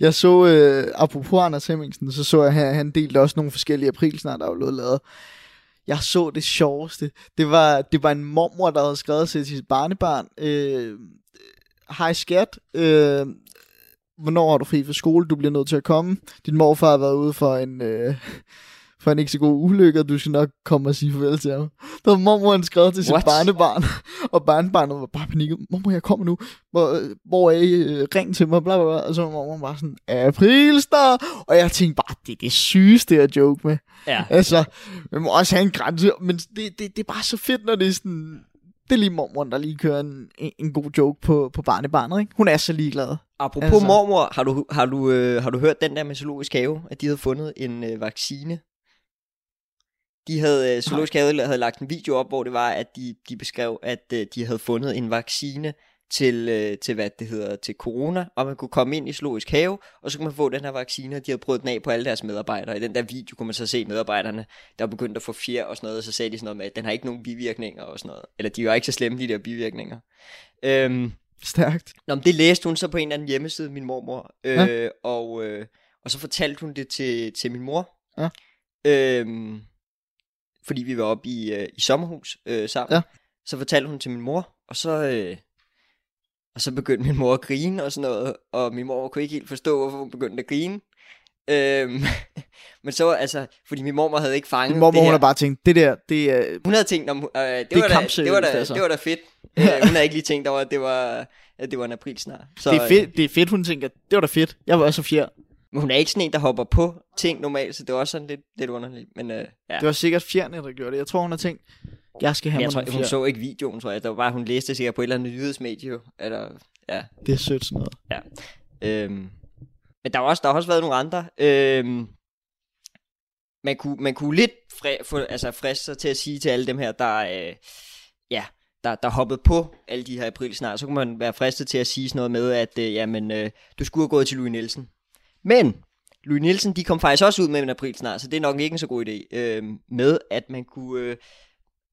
Jeg så, øh, apropos Anders Hemmingsen, så så jeg, han, han delte også nogle forskellige aprilsnar, der var lavet. Jeg så det sjoveste. Det var, det var en mormor, der havde skrevet til sit barnebarn, øh, Hej skat, øh, hvornår har du fri fra skole? Du bliver nødt til at komme. Din morfar har været ude for en, øh, for en ikke så god ulykke, og du skal nok komme og sige farvel til ham. Der var mormoren skrevet til sit What? barnebarn, *laughs* og barnebarnet var bare panikket. Mormor, jeg kommer nu. Hvor, hvor er I? Øh, Ring til mig, bla, bla, bla. Og så var mormor bare sådan, aprilstar. Og jeg tænkte bare, det er det sygeste at joke med. Ja. Altså, man må også have en grænse, men det, det, det er bare så fedt, når det er sådan... Det er lige mormoren, der lige kører en, en, god joke på, på barnebarnet, ikke? Hun er så ligeglad. Apropos altså. mormor, har du, har, du, øh, har du hørt den der med Zoologisk Have, at de havde fundet en øh, vaccine? De havde, øh, Zoologisk Have havde lagt en video op, hvor det var, at de, de beskrev, at øh, de havde fundet en vaccine til, øh, til, hvad det hedder, til corona, og man kunne komme ind i Zoologisk Have, og så kunne man få den her vaccine, og de havde prøvet den af på alle deres medarbejdere. I den der video kunne man så se medarbejderne, der var begyndt at få fjer og sådan noget, og så sagde de sådan noget med, at den har ikke nogen bivirkninger og sådan noget. Eller de var ikke så slemme, de der bivirkninger. Øhm, Stærkt. Nå, men det læste hun så på en eller anden hjemmeside, min mormor. Øh, ja. og, øh, og så fortalte hun det til, til min mor. Ja. Øhm, fordi vi var oppe i, øh, i sommerhus øh, sammen. Ja. Så fortalte hun til min mor, og så, øh, og så begyndte min mor at grine og sådan noget. Og min mor kunne ikke helt forstå, hvorfor hun begyndte at grine. Øhm, *laughs* men så, altså, fordi min mormor havde ikke fanget Min mormor, det hun her. har bare tænkt, det der, det er... Hun havde tænkt, om, øh, det, er var da, det, var da, altså. det var da fedt. *laughs* Øh, hun havde ikke lige tænkt over, at det var, at det var en april snart. Så, Det er, fedt, det er fedt, hun tænker, det var da fedt. Jeg var også så fjer. Men hun er ikke sådan en, der hopper på ting normalt, så det var også sådan lidt, lidt underligt. Men øh, ja, Det var sikkert fjerne, der gjorde det. Jeg tror, hun har tænkt, jeg skal have Men mig jeg tror, hun så ikke videoen, tror jeg. Det var bare, hun læste sikkert på et eller andet nyhedsmedie. Eller, ja, Det er sødt sådan noget. øhm. Men der har også, der har også været nogle andre. Øhm. Man kunne, man kunne lidt fri, få, altså friste sig til at sige til alle dem her, der, øh, ja, der, der hoppede på alle de her april snart, så kunne man være fristet til at sige sådan noget med, at øh, jamen, øh, du skulle have gået til Louis Nielsen. Men Louis Nielsen, de kom faktisk også ud med en april snart, så det er nok ikke en så god idé, øh, med at man kunne, øh,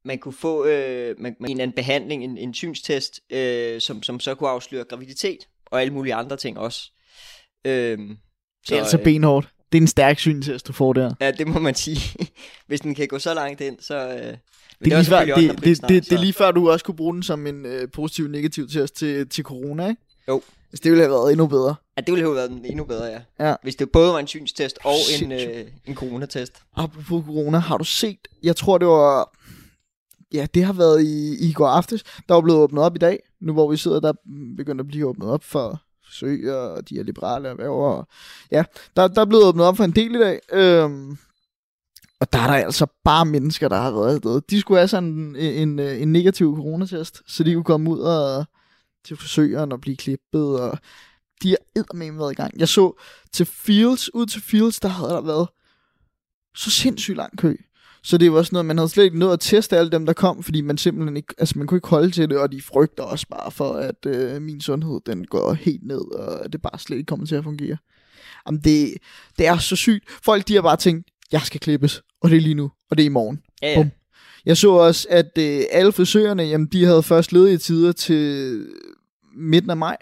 man kunne få øh, man, man, en eller anden behandling, en, en synstest, øh, som, som så kunne afsløre graviditet, og alle mulige andre ting også. Øh, Det er altså benhårdt. Det er en stærk syntest, du får der. Ja, det må man sige. *laughs* Hvis den kan gå så langt ind, så... Øh, Det er, lige før, det, det, snart, det, det er så- lige før, du også kunne bruge den som en øh, positiv negativ test til, til corona, ikke? Jo. Hvis det ville have været endnu bedre. Ja, det ville have været endnu bedre, ja. Ja. Hvis det både var en synstest og en, øh, en coronatest. Apropos corona, har du set, jeg tror det var, ja det har været i, i går aftes, der er blevet åbnet op i dag, nu hvor vi sidder, der begynder at blive åbnet op for forsøg og de her liberale erhverver. og ja, der, der er blevet åbnet op for en del i dag, øhm, og der er der altså bare mennesker, der har været afsted. De skulle have sådan en, en, en negativ coronatest, så de kunne komme ud og til forsøgeren og blive klippet, og de har eddermame været i gang. Jeg så til Fields, ud til Fields, der havde der været så sindssygt lang kø. Så det var sådan noget, man havde slet ikke nået at teste alle dem, der kom, fordi man simpelthen ikke, altså man kunne ikke holde til det, og de frygter også bare for, at øh, min sundhed, den går helt ned, og at det bare slet ikke kommer til at fungere. Jamen det, det er så sygt. Folk, de har bare tænkt, jeg skal klippes, og det er lige nu, og det er i morgen. Ja, ja. Bum. Jeg så også, at øh, alle frisørerne, jamen, de havde først ledige tider til midten af maj.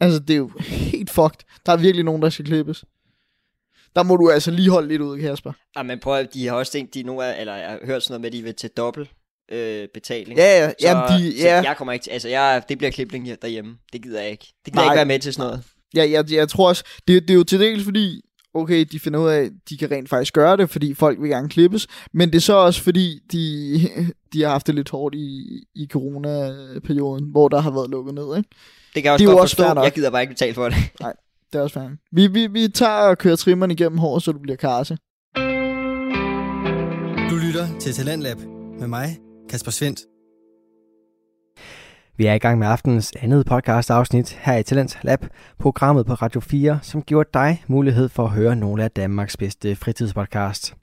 Altså, det er jo helt fucked. Der er virkelig nogen, der skal klippes. Der må du altså lige holde lidt ud, Kasper. Ja, men prøv at, de har også tænkt, de nu er, eller jeg har hørt sådan noget med, at de vil til dobbelt øh, betaling. Ja, ja, Så, jamen, de, så ja. jeg kommer ikke til, altså jeg, det bliver klipning her derhjemme. Det gider jeg ikke. Det gider jeg Nej. ikke være med til sådan noget. Ja, jeg, jeg tror også, det, det er jo til dels fordi, okay, de finder ud af, at de kan rent faktisk gøre det, fordi folk vil gerne klippes, men det er så også fordi, de, *laughs* de har haft det lidt hårdt i, i coronaperioden, hvor der har været lukket ned, ikke? Det kan jeg også Det er jo godt også forstå. Jeg gider bare ikke betale for det. Det er også færdigt. Vi, vi, vi tager og kører trimmeren igennem håret, så du bliver karse. Du lytter til Talentlab med mig, Kasper Svendt. Vi er i gang med aftenens andet podcast afsnit her i Talent Lab, programmet på Radio 4, som giver dig mulighed for at høre nogle af Danmarks bedste fritidspodcast.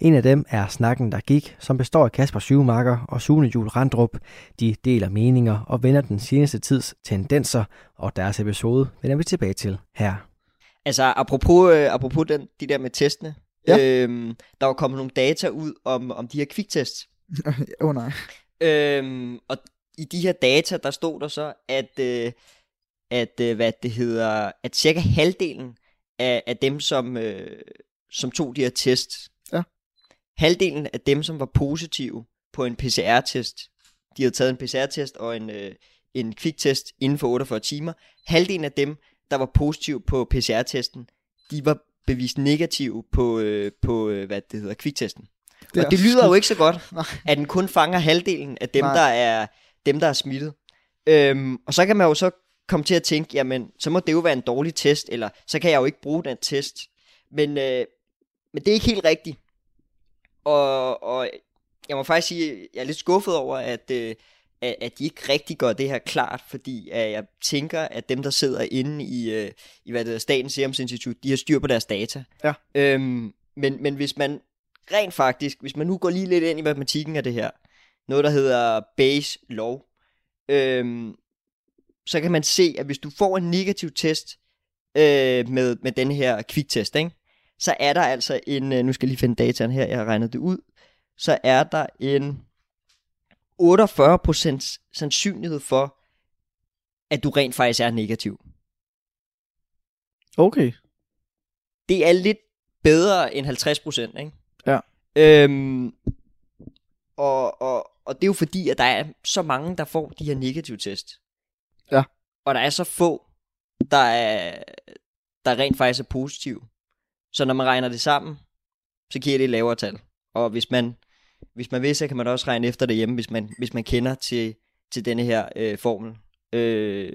En af dem er Snakken, der gik, som består af Kasper Syvmarker og Sune Jul Randrup. De deler meninger og vender den seneste tids tendenser, og deres episode vender vi tilbage til her. Altså, apropos, øh, apropos den, de der med testene. Ja. Øhm, der var kommet nogle data ud om, om de her kviktests. *laughs* Åh oh, nej. Øhm, og i de her data, der stod der så, at, øh, at øh, hvad det hedder, at cirka halvdelen af, af dem, som, øh, som tog de her tests. Halvdelen af dem, som var positive på en PCR-test, de havde taget en PCR-test og en, øh, en kviktest inden for 48 timer, halvdelen af dem, der var positive på PCR-testen, de var bevist negativ på, øh, på øh, hvad det hedder, kviktesten. Det og det lyder skidt. jo ikke så godt, *laughs* at den kun fanger halvdelen af dem, Nej. der er, dem, der er smittet. Øhm, og så kan man jo så komme til at tænke, jamen, så må det jo være en dårlig test, eller så kan jeg jo ikke bruge den test. Men, øh, men det er ikke helt rigtigt. Og, og jeg må faktisk sige, at jeg er lidt skuffet over, at, øh, at, at de ikke rigtig gør det her klart, fordi at jeg tænker, at dem, der sidder inde i, øh, i hvad det hedder, Statens Serum Institut, de har styr på deres data. Ja. Øhm, men, men hvis man rent faktisk, hvis man nu går lige lidt ind i matematikken af det her, noget der hedder base law, øhm, så kan man se, at hvis du får en negativ test øh, med, med den her kviktest, ikke? Så er der altså en, øh, nu skal jeg lige finde dataen her, jeg har regnet det ud, så er der en 48% sandsynlighed for, at du rent faktisk er negativ. Okay. Det er lidt bedre end 50%, ikke? Ja. Øhm, og, og, og det er jo fordi, at der er så mange, der får de her negative test. Ja. Og der er så få, der er, der rent faktisk er positive. Så når man regner det sammen, så giver det et lavere tal. Og hvis man, hvis man vil, så kan man også regne efter derhjemme, hvis man, hvis man kender til, til denne her øh, formel. Øh,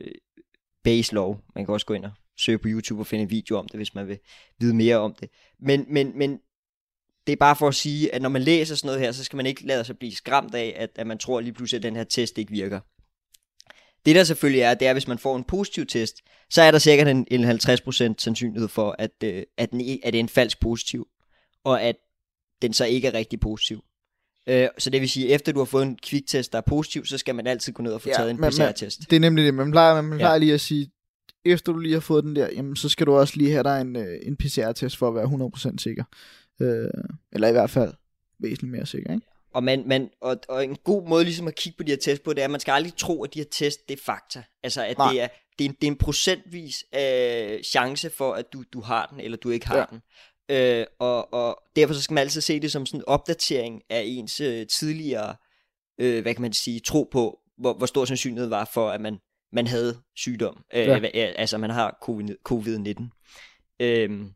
base law. Man kan også gå ind og søge på YouTube og finde en video om det, hvis man vil vide mere om det. Men, men, men det er bare for at sige, at når man læser sådan noget her, så skal man ikke lade sig blive skræmt af, at, at man tror lige pludselig, at den her test ikke virker. Det der selvfølgelig er, det er, at hvis man får en positiv test, så er der sikkert en, en 50% sandsynlighed for, at, øh, at, den, at det er en falsk positiv, og at den så ikke er rigtig positiv. Øh, så det vil sige, efter du har fået en kviktest, der er positiv, så skal man altid gå ned og få Ja, taget en PCR-test. Det er nemlig det. Man plejer, man plejer Ja. lige at sige, efter du lige har fået den der, jamen, så skal du også lige have dig en, øh, en PCR-test for at være 100% sikker. Øh, eller i hvert fald væsentligt mere sikker, ikke? Og, man, man, og, og en god måde ligesom at kigge på de her test på, det er, at man skal aldrig tro, at de her test, det er fakta. Altså, at Nej. det er, det, er en, det er en procentvis øh, chance for, at du, du har den, eller du ikke har Ja. den. Øh, og, og derfor så skal man altid se det som sådan en opdatering af ens øh, tidligere, øh, hvad kan man sige, tro på, hvor, hvor stor sandsynlighed var for, at man, man havde sygdom. Øh, Ja. Altså, man har covid- covid-19. Øhm,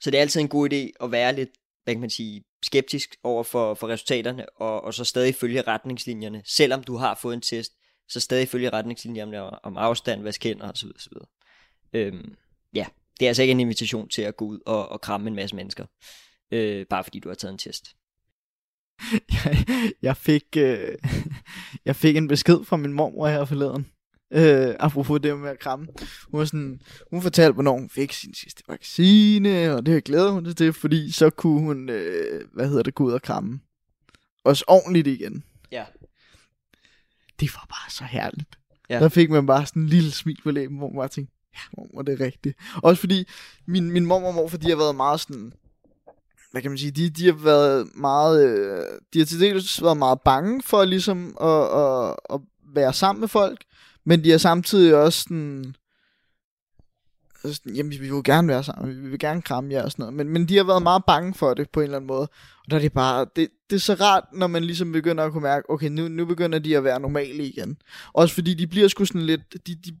så det er altid en god idé at være lidt, hvad kan man sige, skeptisk over for, for resultaterne, og, og så stadig følge retningslinjerne, selvom du har fået en test, så stadig følge retningslinjerne om, om afstand, vask hænder osv. osv. Øhm, ja, det er altså ikke en invitation til at gå ud og, og kramme en masse mennesker, øh, bare fordi du har taget en test. *laughs* jeg, jeg, fik, øh, *laughs* jeg fik en besked fra min mormor her forleden. Øh, apropos det med at kramme. Hun, var sådan, hun fortalte, hvornår hun fik sin sidste vaccine, og det glæder hun sig til, fordi så kunne hun, øh, hvad hedder det, gå ud og kramme. Også ordentligt igen. Ja. Det var bare så herligt. Ja. Der fik man bare sådan en lille smil på læben, hvor man bare tænkte, ja, mormor, det er rigtigt. Også fordi min, min mormor og morfar, de har været meget sådan, hvad kan man sige, de, de har været meget, øh, de har til dels været meget bange for ligesom at, at, at være sammen med folk, men de har samtidig også sådan, altså sådan, jamen vi vil gerne være sammen, vi vil gerne kramme jer og sådan noget, men, men de har været meget bange for det på en eller anden måde, og der er det bare, det, det er så rart, når man ligesom begynder at kunne mærke, okay, nu, nu begynder de at være normale igen. Også fordi de bliver sgu sådan lidt, de, de,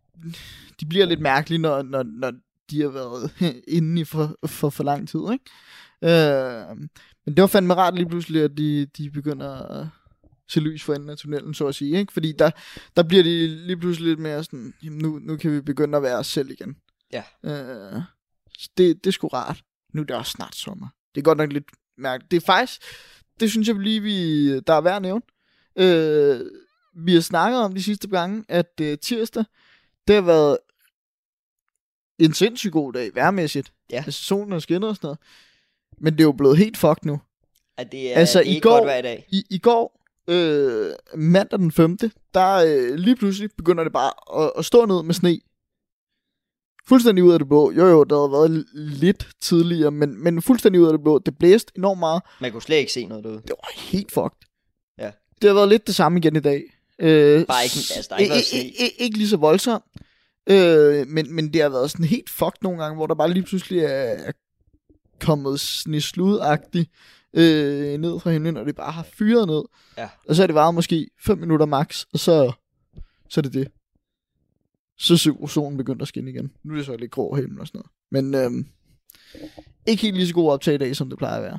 de bliver lidt mærkelige, når, når, når de har været *laughs* inde i for, for, for lang tid, ikke? Øh, men det var fandme rart lige pludselig, at de, de begynder at se lys for enden af tunnelen, så at sige, ikke? Fordi der, der bliver de lige pludselig lidt mere sådan, jamen nu, nu kan vi begynde at være os selv igen. Ja. Øh, det, det er sgu rart. Nu er det også snart sommer. Det er godt nok lidt mærkeligt. Det er faktisk, det synes jeg lige, vi, der er værd at nævne. Øh, vi har snakket om de sidste gange, at øh, tirsdag, det har været en sindssygt god dag, værmæssigt. Ja. Altså solen har skinnet og sådan noget. Men det er jo blevet helt fucked nu. At det er, Altså, er i ikke går- godt hver dag. I, i går, øh, mandag den 5., der øh, lige pludselig begynder det bare at, at stå ned med sne. Fuldstændig ud af det blå. Jo jo, det havde været lidt tidligere, men, men fuldstændig ud af det blå. Det blæste enormt meget. Man kunne slet ikke se noget derude. Det var helt fucked. Ja. Det har været lidt det samme igen i dag. Øh, Bare ikke- altså, der har ikke ikke, ikke, ikke lige så voldsomt. Øh, men, men det har været sådan helt fucked nogle gange, hvor der bare lige pludselig er, er kommet snesludagtigt øh, ned fra himlen, og det bare har fyret ned. Ja. Og så er det varet måske 5 minutter max, og så, så er det det. Så er solen begyndt at skinne igen. Nu er det så lidt grå himmel og sådan noget. Men øhm, ikke helt lige så god optag i dag, som det plejer at være.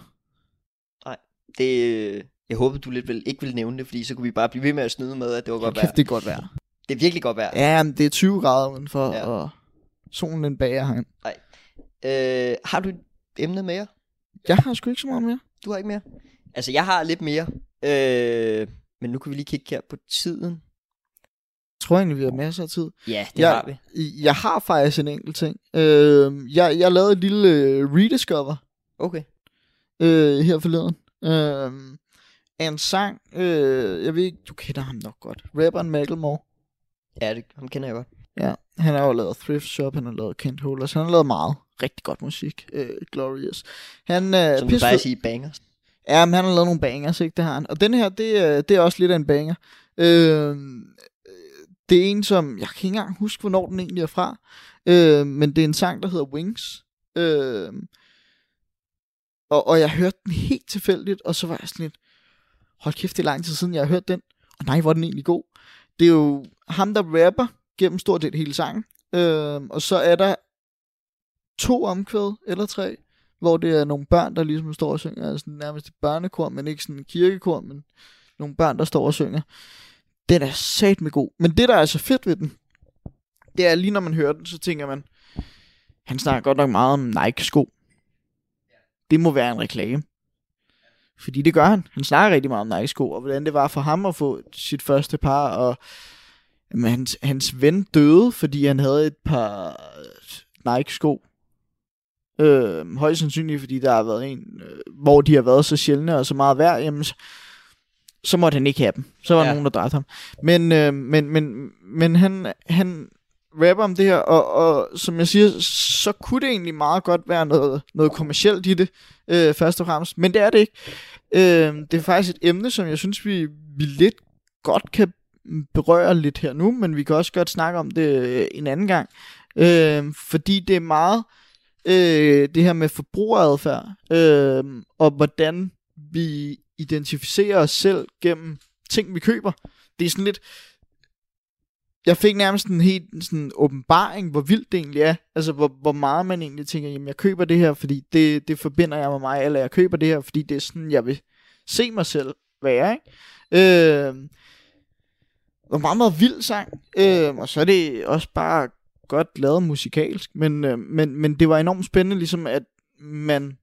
Det, øh, jeg håber, du lidt vil, ikke vil nævne det, fordi så kunne vi bare blive ved med at snyde med, at det var godt vejr. det er godt vejr. Det er virkelig godt vejr. Ja, men det er 20 grader udenfor, Ja. og solen den bager herind. Øh, har du et emne mere? Jeg har sgu ikke så meget mere. Du har ikke mere? Altså, jeg har lidt mere. Øh, men nu kan vi lige kigge her på tiden. Jeg tror egentlig, vi har masser af tid. Ja, det Ja. har vi. Jeg har faktisk en enkelt ting. Øh, jeg, jeg lavede et lille øh, rediscover Okay. øh, her forleden. Øh, af en sang. Øh, jeg ved ikke, du kender ham nok godt. Rapperen Macklemore. Ja, det, ham kender jeg godt. Ja, han har jo lavet Thrift Shop, han har lavet Kent Holders, han har lavet meget rigtig godt musik. Øh, Glorious. Han er Som du plejer at sige, bangers. Ja, men han har lavet nogle bangers, ikke? Det har han. Og den her, det, er- det er også lidt af en banger. Øh, det er en, som... Jeg kan ikke engang huske, hvornår den egentlig er fra. Øh, men det er en sang, der hedder Wings. Øh, og, og jeg hørte den helt tilfældigt, og så var jeg sådan lidt... Hold kæft, det er lang tid siden, jeg har hørt den. Og nej, hvor er den egentlig god. Det er jo ham, der rapper gennem stort set hele sangen. Øh, og så er der to omkvæd, eller tre, hvor det er nogle børn, der ligesom står og synger, altså nærmest et børnekor, men ikke sådan en kirkekor, men nogle børn, der står og synger. Den er sat med god. Men det, der er så fedt ved den, det er lige når man hører den, så tænker man, han snakker godt nok meget om Nike-sko. Det må være en reklame. Fordi det gør han. Han snakker rigtig meget om Nike-sko, og hvordan det var for ham at få sit første par, og jamen, hans, hans ven døde, fordi han havde et par Nike-sko. Øh, højst sandsynligt, fordi der har været en, øh, hvor de har været så sjældne og så meget værd, jamen, så, så måtte han ikke have dem. Så var Ja. nogen, der dræbte ham. Men, øh, men, men, men han, han rapper om det her, og, og som jeg siger, så kunne det egentlig meget godt være noget, noget kommercielt i det, øh, først og fremmest. Men det er det ikke. Øh, det er faktisk et emne, som jeg synes, vi, vi lidt godt kan Mm, berører lidt her nu, men vi kan også godt snakke om det øh, en anden gang. Øh, fordi det er meget øh, det her med forbrugeradfærd, øh, og hvordan vi identificerer os selv gennem ting, vi køber. Det er sådan lidt... Jeg fik nærmest en helt sådan åbenbaring, hvor vildt det egentlig er. Altså, hvor, hvor meget man egentlig tænker, jamen, jeg køber det her, fordi det, det forbinder jeg med mig, eller jeg køber det her, fordi det er sådan, jeg vil se mig selv være, ikke? Øh, det var en meget, meget vild sang. Øh, og så er det også bare godt lavet musikalsk, men, øh, men, men det var enormt spændende, ligesom at man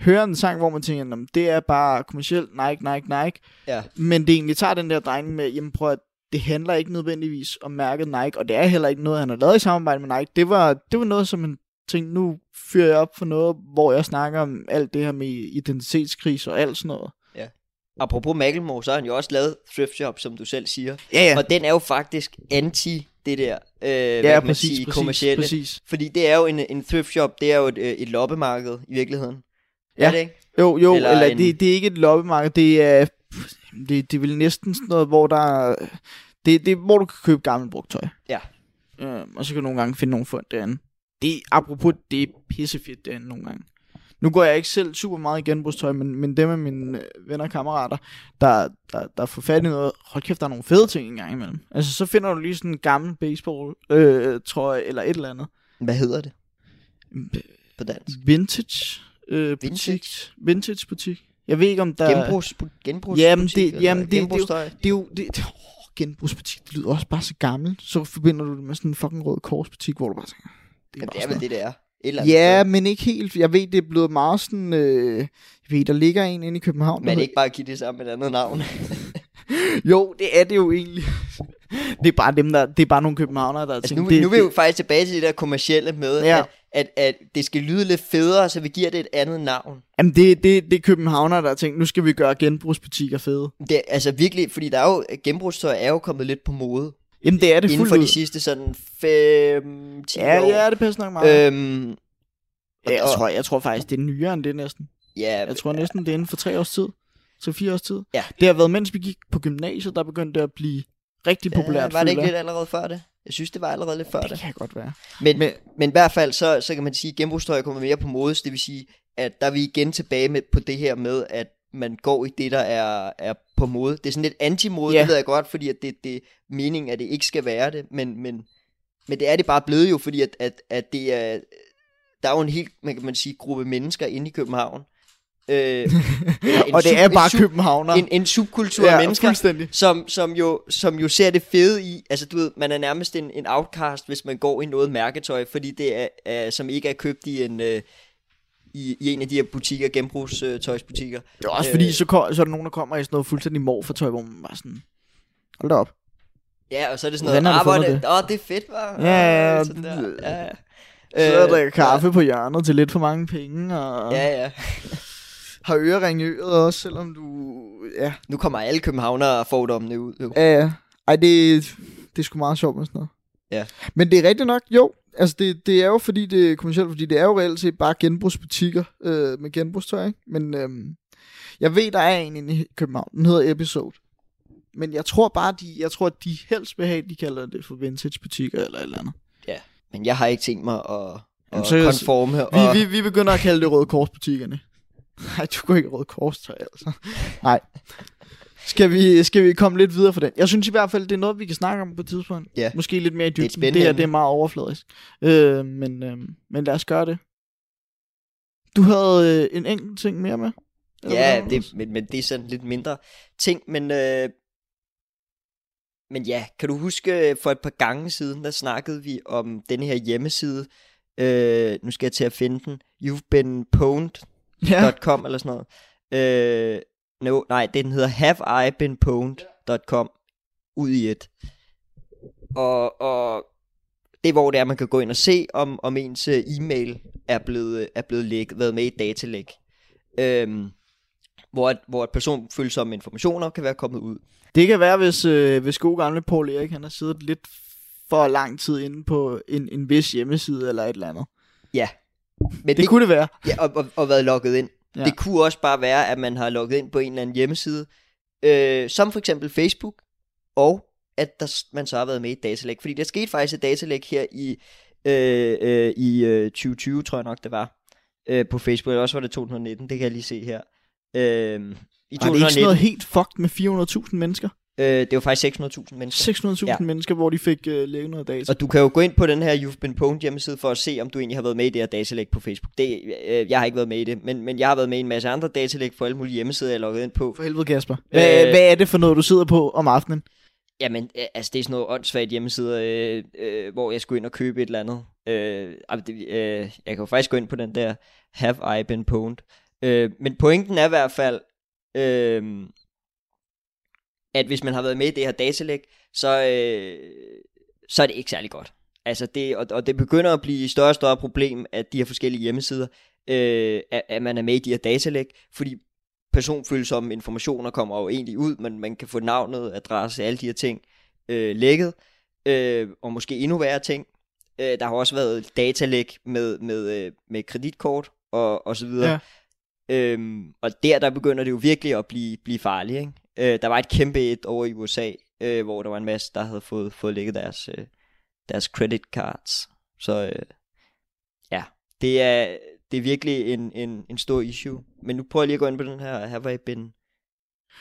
hører en sang, hvor man tænker, "Nå, men det er bare kommercielt Nike, Nike, Nike, Ja. men det egentlig tager den der drejning med, jamen prøv at det handler ikke nødvendigvis om mærket Nike, og det er heller ikke noget, han har lavet i samarbejde med Nike. Det var, det var noget, som han tænkte, nu fyrer jeg op for noget, hvor jeg snakker om alt det her med identitetskris og alt sådan noget. Apropos Macklemore, så har han jo også lavet Thrift Shop, som du selv siger. Ja, ja. Og den er jo faktisk anti det der, øh, hvad Ja, kan man præcis, sige, præcis, kommercielle. præcis. Fordi det er jo en, en thrift shop, det er jo et, øh, et loppemarked i virkeligheden. Ja. Er det ikke? Jo, jo, Eller eller, en- det, det er ikke et loppemarked, det er, det, det er vel næsten sådan noget, hvor der, det, det er, hvor du kan købe gammelt brugt tøj. Ja. Øh, og så kan du nogle gange finde nogle fund derinde. Det, apropos, det er pissefedt derinde nogle gange. Nu går jeg ikke selv super meget i genbrugstøj, men, men dem af mine øh, venner og kammerater, der, der, der får fat i noget, hold kæft, der er nogle fede ting engang imellem. Altså, så finder du lige sådan en gammel baseball øh, trøje, eller et eller andet. Hvad hedder det på dansk? Vintage øh, butik. Vintage? Vintage butik. Jeg ved ikke, om der... Genbrugs, genbrugs Jamen, det- jamen, det- det genbrugstøj. Det er jo... Det, det, åh, genbrugsbutik, det lyder også bare så gammelt. Så forbinder du det med sådan en fucking rød korsbutik, hvor du bare tænker... Det er, Jamen, det er vel det, det er. Eller Ja, sted. men ikke helt. Jeg ved, det er blevet meget sådan... Øh, jeg ved, der ligger en inde i København. Men det ikke bare give det sammen med et andet navn? *laughs* Jo, det er det jo egentlig. det er bare dem, der... Det er bare nogle københavnere, der altså, tænkt... nu, det, nu er vi jo det, faktisk tilbage til det der kommercielle med, Ja. at, at, at det skal lyde lidt federe, så vi giver det et andet navn. Jamen, det, det, det er københavnere, der har tænkt, nu skal vi gøre genbrugsbutikker fede. Det, altså virkelig, fordi der er jo, genbrugstøj er jo kommet lidt på mode. Jamen, det er det inden for ud. de sidste sådan 5-10 Ja, år. ja, det passer nok meget. Øhm, Ja, jeg, og- tror, jeg tror faktisk, det er nyere end det næsten. ja, Jeg tror næsten, det er inden for tre års tid. Så fire års tid. Ja. Det har været, mens vi gik på gymnasiet, der begyndte det at blive rigtig populært. ja, var det ikke lidt allerede før det? Jeg synes, det var allerede lidt før Det det. kan godt være. Men, men, Men- i hvert fald, så, så kan man sige, at genbrugstøj er kommet mere på mode, det vil sige, at der er vi igen tilbage med, på det her med, at man går i det, der er, er på mode. Det er sådan lidt anti-mode, Ja. det ved jeg godt, fordi at det, det er meningen, at det ikke skal være det, men, men, men det er det bare blevet jo, fordi at, at, at det er der er jo en helt, man kan man sige, gruppe mennesker inde i København. Øh, *laughs* og det sub- er bare sub- københavner. En, en subkultur af mennesker, som, som, jo, som jo ser det fede i, altså du ved, man er nærmest en, en outcast, hvis man går i noget mærketøj, fordi det er, er som ikke er købt i en, øh, i, i en af de her butikker, genbrugstøjsbutikker. Det er også Øh. fordi, så, kom, så er der nogen, der kommer i sådan noget fuldstændig morfertøj, hvor man bare sådan... Hold da op. Ja, og så er det sådan noget, fundet det, åh, det er fedt, var. Ja, ja, sådan der. ja, ja. Så er Øh, der kaffe på hjørnet til lidt for mange penge, og Ja, ja. *laughs* har ørering i øret også, selvom du... Ja, Nu kommer alle københavnere fordommene ud. Jo. ja, ja. Ej, det, det er sgu meget sjovt med sådan noget. Ja. Men det er rigtigt nok, jo. Altså, det, det er jo fordi, det er kommercielt, fordi det er jo reelt set bare genbrugsbutikker øh, med genbrugstøj, ikke? Men øhm, jeg ved, der er en i København. Den hedder Episode. Men jeg tror bare, de, jeg tror, at de helst vil have, de kalder det for vintage butikker eller et eller andet. Men jeg har ikke tænkt mig at, at så- konforme. Og, Vi, vi, vi begynder at kalde det Røde Kors-butikkerne. *laughs* Nej, du går ikke Røde Kors-tøj, altså. Nej. Skal vi, skal vi komme lidt videre for den? Jeg synes i hvert fald, det er noget, vi kan snakke om på et tidspunkt. Ja. Måske lidt mere i dybden. spændende Det her, det er meget overfladisk. Øh, men, øh, men lad os gøre det. Du havde øh, en enkelt ting mere med? Ja, det, men, men det er sådan lidt mindre ting, men... Øh, men ja, kan du huske, øh, for et par gange siden, der snakkede vi om denne her hjemmeside. Øh, nu skal jeg til at finde den. You've been pwned.com Ja, eller sådan noget. Øh, no, nej, den hedder haveibeenpwned.com ud i et. Og, og det er, hvor det er, man kan gå ind og se, om, om ens øh, e-mail er blevet, er blevet læk, været med i et datalæg. Øhm, hvor, at, hvor at personfølsomme informationer kan være kommet ud. det kan være, hvis, øh, hvis gode gamle Paul Erik, han har siddet lidt for lang tid inde på en, en vis hjemmeside eller et eller andet. Men Det, det kunne det være. Ja, og, og, og været logget ind. Ja. Det kunne også bare være, at man har logget ind på en eller anden hjemmeside, øh, som for eksempel Facebook, og at der, man så har været med i et datalæg. Fordi der skete faktisk et datalæg her i, øh, øh, i øh, 2020, tror jeg nok det var, øh, på Facebook. Eller også var det 2019, det kan jeg lige se her. Øh, I Var det ikke sådan 2019, noget helt fucked med 400.000 mennesker? Øh, det var faktisk 600.000 mennesker. 600.000 ja. Mennesker, hvor de fik øh, lægget noget data. Og du kan jo gå ind på den her You've Been Pwned hjemmeside for at se, om du egentlig har været med i det her datalæg på Facebook. Det, øh, jeg har ikke været med i det, men, men jeg har været med i en masse andre datalæg på alle mulige hjemmesider, jeg er logget ind på. For helvede, Kasper. Hvad, Øh, hvad er det for noget, du sidder på om aftenen? Jamen, øh, altså det er sådan noget åndssvagt hjemmesider, øh, øh, hvor jeg skulle ind og købe et eller andet. Øh, øh, jeg kan jo faktisk gå ind på den der Have I Been Pwned. Øh, men pointen er i hvert fald, øh, at hvis man har været med i det her datalæg, så, øh, så er det ikke særlig godt. Altså det, og, og det begynder at blive et større og større problem, at de her forskellige hjemmesider, øh, at, at man er med i de her datalæg, fordi personfølsomme informationer kommer jo egentlig ud, men man kan få navnet, adresse, alle de her ting øh, lækket, øh, og måske endnu værre ting. Øh, der har også været datalæk med, med, øh, med kreditkort og, og så videre. Ja. Øhm, og der, der begynder det jo virkelig at blive, blive farligt. Ikke? Øh, der var et kæmpe et over i USA, øh, hvor der var en masse, der havde fået, fået ligget deres, øh, deres credit cards. Så øh, ja, det er, det er virkelig en, en, en stor issue. Men nu prøver jeg lige at gå ind på den her Have I Been.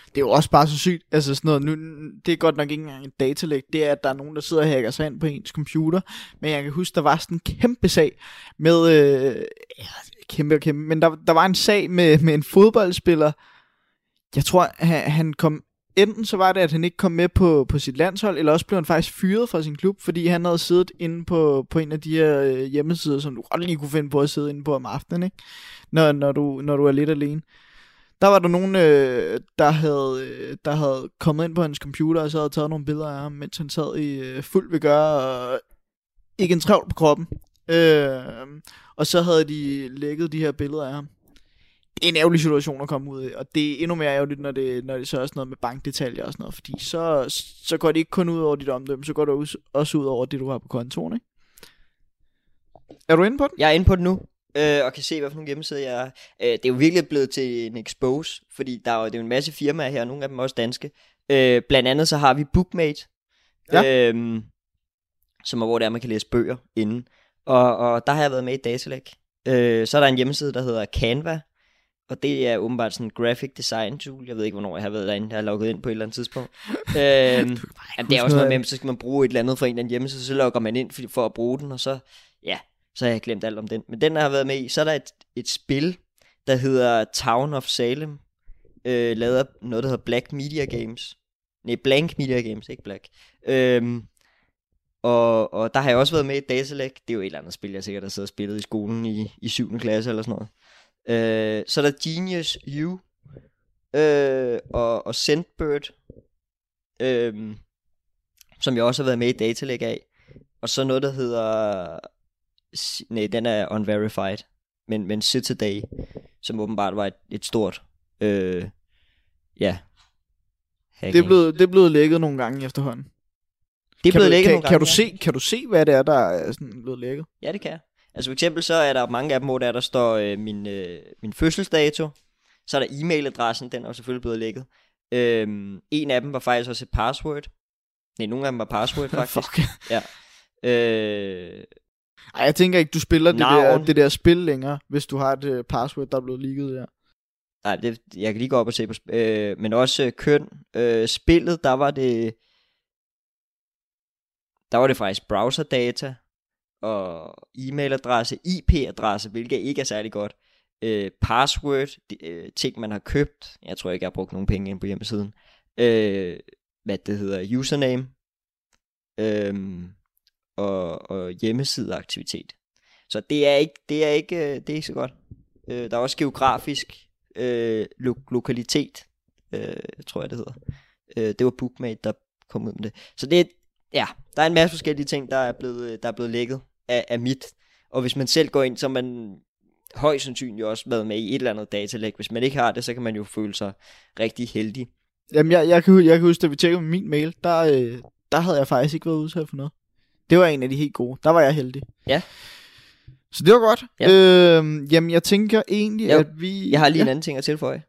Det er jo også bare så sygt. Altså sådan noget, nu, det er godt nok ikke engang et datalæg. Det er, at der er nogen, der sidder og hacker sig ind på ens computer. Men jeg kan huske, der var sådan en kæmpe sag med... Øh, ja, kæmpe og kæmpe. Men der, der var en sag med, med en fodboldspiller. Jeg tror, han, han kom... Enten så var det, at han ikke kom med på, på sit landshold, eller også blev han faktisk fyret fra sin klub, fordi han havde siddet inde på, på en af de her øh, hjemmesider, som du godt lige kunne finde på at sidde inde på om aftenen, ikke? Når, når, du, når du er lidt alene der var der nogen, øh, der, havde, øh, der havde kommet ind på hans computer, og så havde taget nogle billeder af ham, mens han sad i øh, fuld ved gøre, og ikke en travl på kroppen. Øh, og så havde de lækket de her billeder af ham. Det er en ærgerlig situation at komme ud i, og det er endnu mere ærgerligt, når det, når det så er sådan noget med bankdetaljer og sådan noget, fordi så, så går det ikke kun ud over dit omdømme, så går det også- ud over det, du har på kontoen, ikke? Er du inde på den? Jeg er inde på det nu, øh, og kan se, hvad for nogle hjemmesider jeg er. Øh, det er jo virkelig blevet til en expose, fordi der er jo, det er jo en masse firmaer her, nogle af dem også danske. Øh, blandt andet så har vi Bookmate, Ja. øh, som er, hvor det er, man kan læse bøger inden. Og, og der har jeg været med i et datalæg. Øh, så er der en hjemmeside, der hedder Canva, og det er åbenbart sådan en graphic design tool. Jeg ved ikke, hvornår jeg har været derinde. Jeg har logget ind på et eller andet tidspunkt. *laughs* øhm, jamen, det er også noget med, så skal man bruge et eller andet fra en eller anden hjemmeside, så logger man ind for, for at bruge den, og så, ja, så har jeg glemt alt om den. Men den har jeg været med i. Så er der et, et spil, der hedder Town of Salem, øh, lavet af noget, der hedder Black Media Games. Nej, Blank Media Games, ikke Black. Øhm, og, og der har jeg også været med i Datalag. Det er jo et eller andet spil, jeg sikkert har siddet og spillet i skolen i, i 7. klasse eller sådan noget. Øh, så er der Genius U øh, og, og Sendbird, øh, som jeg også har været med i Datalag af. Og så noget, der hedder... Nej, den er unverified. Men, men Citaday, som åbenbart var et, et stort... Øh, ja. Det er, blevet, det er blevet lækket nogle gange efterhånden. Det er blevet du, lækket kan, nogle gange. kan, du se, kan du se, hvad det er, der er sådan blevet lækket? Ja, det kan jeg. Altså for eksempel så er der mange af dem, hvor der, der står øh, min, øh, min fødselsdato. Så er der e-mailadressen, den er selvfølgelig blevet lækket. Øhm, en af dem var faktisk også et password. Nej, nogle af dem var password *laughs* faktisk. Fuck. Ja. Øh, Ej, jeg tænker ikke, du spiller det Navn. der, det der spil længere, hvis du har et uh, password, der er blevet leaget der. nej, det, jeg kan lige gå op og se på øh, Men også øh, køn. Øh, spillet, der var det... Der var det faktisk browserdata og e-mailadresse, IP-adresse, hvilket ikke er særlig godt. Øh, password, de, øh, ting man har købt. Jeg tror ikke, jeg har brugt nogen penge ind på hjemmesiden. Øh, hvad det hedder, username. Øh, og, og hjemmesideaktivitet. Så det er ikke, det er ikke, øh, det er ikke så godt. Øh, der er også geografisk øh, lo- lokalitet, øh, tror jeg det hedder. Øh, det var Bookmate, der kom ud med det. Så det er, ja, der er en masse forskellige ting, der er blevet, øh, der er blevet lækket af, af mit. Og hvis man selv går ind, så er man højst sandsynligt også været med i et eller andet datalæg. Hvis man ikke har det, så kan man jo føle sig rigtig heldig. Jamen, jeg, jeg, kan, jeg kan huske, da vi tjekkede min mail, der, øh, der havde jeg faktisk ikke været udsat for noget. Det var en af de helt gode. Der var jeg heldig. Ja. Så det var godt. Ja. Øh, jamen, jeg tænker egentlig, Jo, at vi... Jeg har lige ja. en anden ting at tilføje.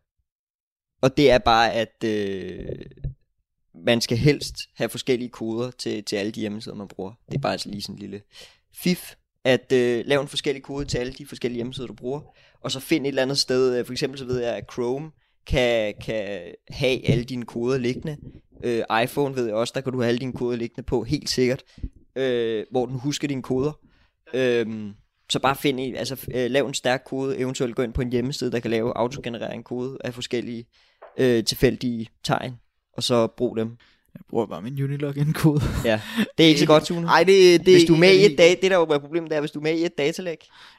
Og det er bare, at øh, man skal helst have forskellige koder til, til alle de hjemmesider, man bruger. Det er bare altså lige sådan en lille fif, at øh, lave en forskellig kode til alle de forskellige hjemmesider, du bruger. Og så find et eller andet sted, øh, for eksempel så ved jeg, at Chrome kan, kan have alle dine koder liggende. Øh, iPhone ved jeg også, der kan du have alle dine koder liggende på, helt sikkert. Øh, hvor den husker dine koder. Øh, så bare find en, altså øh, lav en stærk kode, eventuelt gå ind på en hjemmeside, der kan lave autogenerere en kode af forskellige øh, tilfældige tegn, og så brug dem. Jeg bruger bare min Unilogin-kode. Ja, det er ikke så godt, Tune. Nej, det, det hvis du er med i et data, det der jo er problemet, det er, hvis du er med i et datalæg,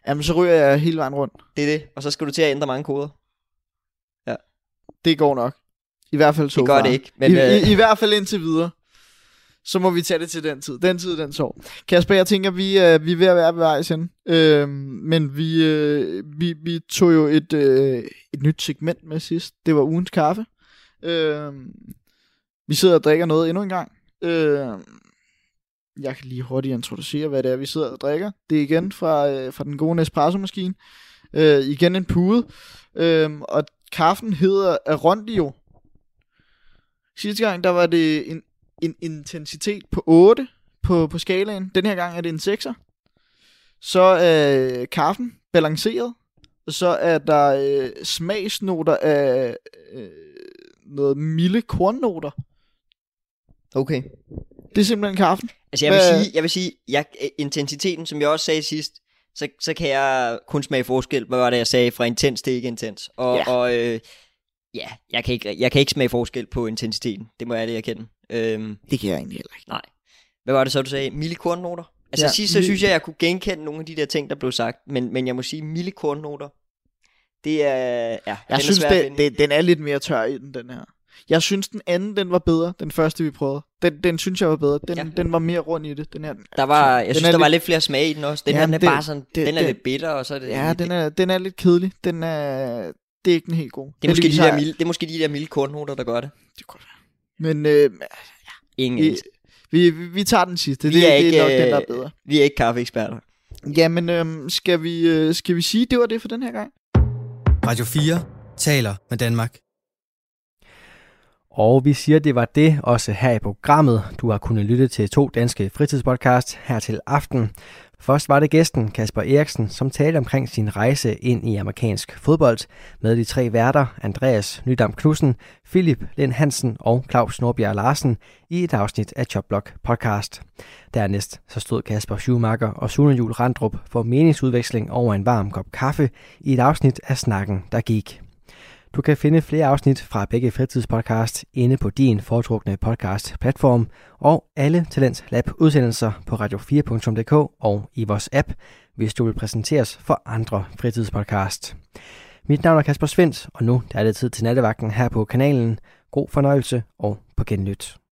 Jamen, så ryger jeg hele vejen rundt. det er det, og så skal du til at ændre mange koder. Det går nok. I hvert fald så Det gør far. det ikke, men I, øh, i, I hvert fald indtil videre. Så må vi tage det til den tid. Den tid, den sår. Kasper, jeg tænker, vi, øh, vi er ved at være ved vejs ende. Øhm, men vi, øh, vi, vi tog jo et, øh, et nyt segment med sidst. Det var ugens kaffe. Øhm, vi sidder og drikker noget endnu en gang. Øh, jeg kan lige hurtigt introducere, hvad det er, vi sidder og drikker. Det er igen fra, øh, fra den gode Nespresso-maskine. Øh, igen en pude. Øh, og kaffen hedder Arondio. Sidste gang, der var det en, en intensitet på 8 på, på skalaen. Den her gang er det en 6'er. Så er øh, kaffen balanceret. Og så er der øh, smagsnoter af øh, noget milde kornnoter okay. Det er simpelthen kaffen. Altså jeg vil Hvad- sige, jeg vil sige jeg, intensiteten, som jeg også sagde sidst, så, så kan jeg kun smage forskel. Hvad var det, jeg sagde? Fra intens til ikke intens. Og, Ja. og øh, ja, jeg kan, ikke, jeg kan ikke smage forskel på intensiteten. Det må jeg det erkende. Øhm, Det kan jeg egentlig heller ikke. Nej. Hvad var det så, du sagde? Milde kornnoter? Altså Ja, sidst så synes jeg, jeg kunne genkende nogle af de der ting, der blev sagt. Men, men jeg må sige, milde kornnoter, det er... Ja, Jeg den synes, er det, det, den er lidt mere tør i den, den her. Jeg synes, den anden, den var bedre. Den første, vi prøvede. Den, den synes jeg var bedre. Den, ja. Ja. den var mere rund i det. Den her, Der var, jeg den synes, er der var lidt- lidt flere smage i den også. Den Ja, her, den er det- bare sådan, det- den er det- lidt bitter, og så er det... Ja, den er, den er lidt kedelig. Den er, det er ikke den helt gode. det, er måske de der milde, det er måske de der milde kornnoter, der gør det. Det kunne godt være. Men øh, Ingen vi, vi, vi, vi tager den sidste. Vi det, er det ikke, er nok den, der er øh, bedre. Vi er ikke kaffeeksperter. Jamen, øh, skal, vi, øh, skal vi sige, det var det for den her gang? Radio 4 taler med Danmark. Og vi siger, det var det også her i programmet. Du har kunnet lytte til to danske fritidspodcast her til aften. Først var det gæsten Kasper Eriksen, som talte omkring sin rejse ind i amerikansk fodbold med de tre værter, Andreas Nydam Knudsen, Philip Lind Hansen og Claus Norbjerg Larsen i et afsnit af Chopblock podcast. Dernæst så stod Kasper Schumacher og Sune Jul Randrup for meningsudveksling over en varm kop kaffe i et afsnit af Snakken, der gik. Du kan finde flere afsnit fra begge fritidspodcast inde på din foretrukne podcast-platform og alle Talents Lab udsendelser på radio4.dk og i vores app, hvis du vil præsenteres for andre fritidspodcast. Mit navn er Kasper Svendt, og nu er det tid til nattevagten her på kanalen. God fornøjelse og på genlyt.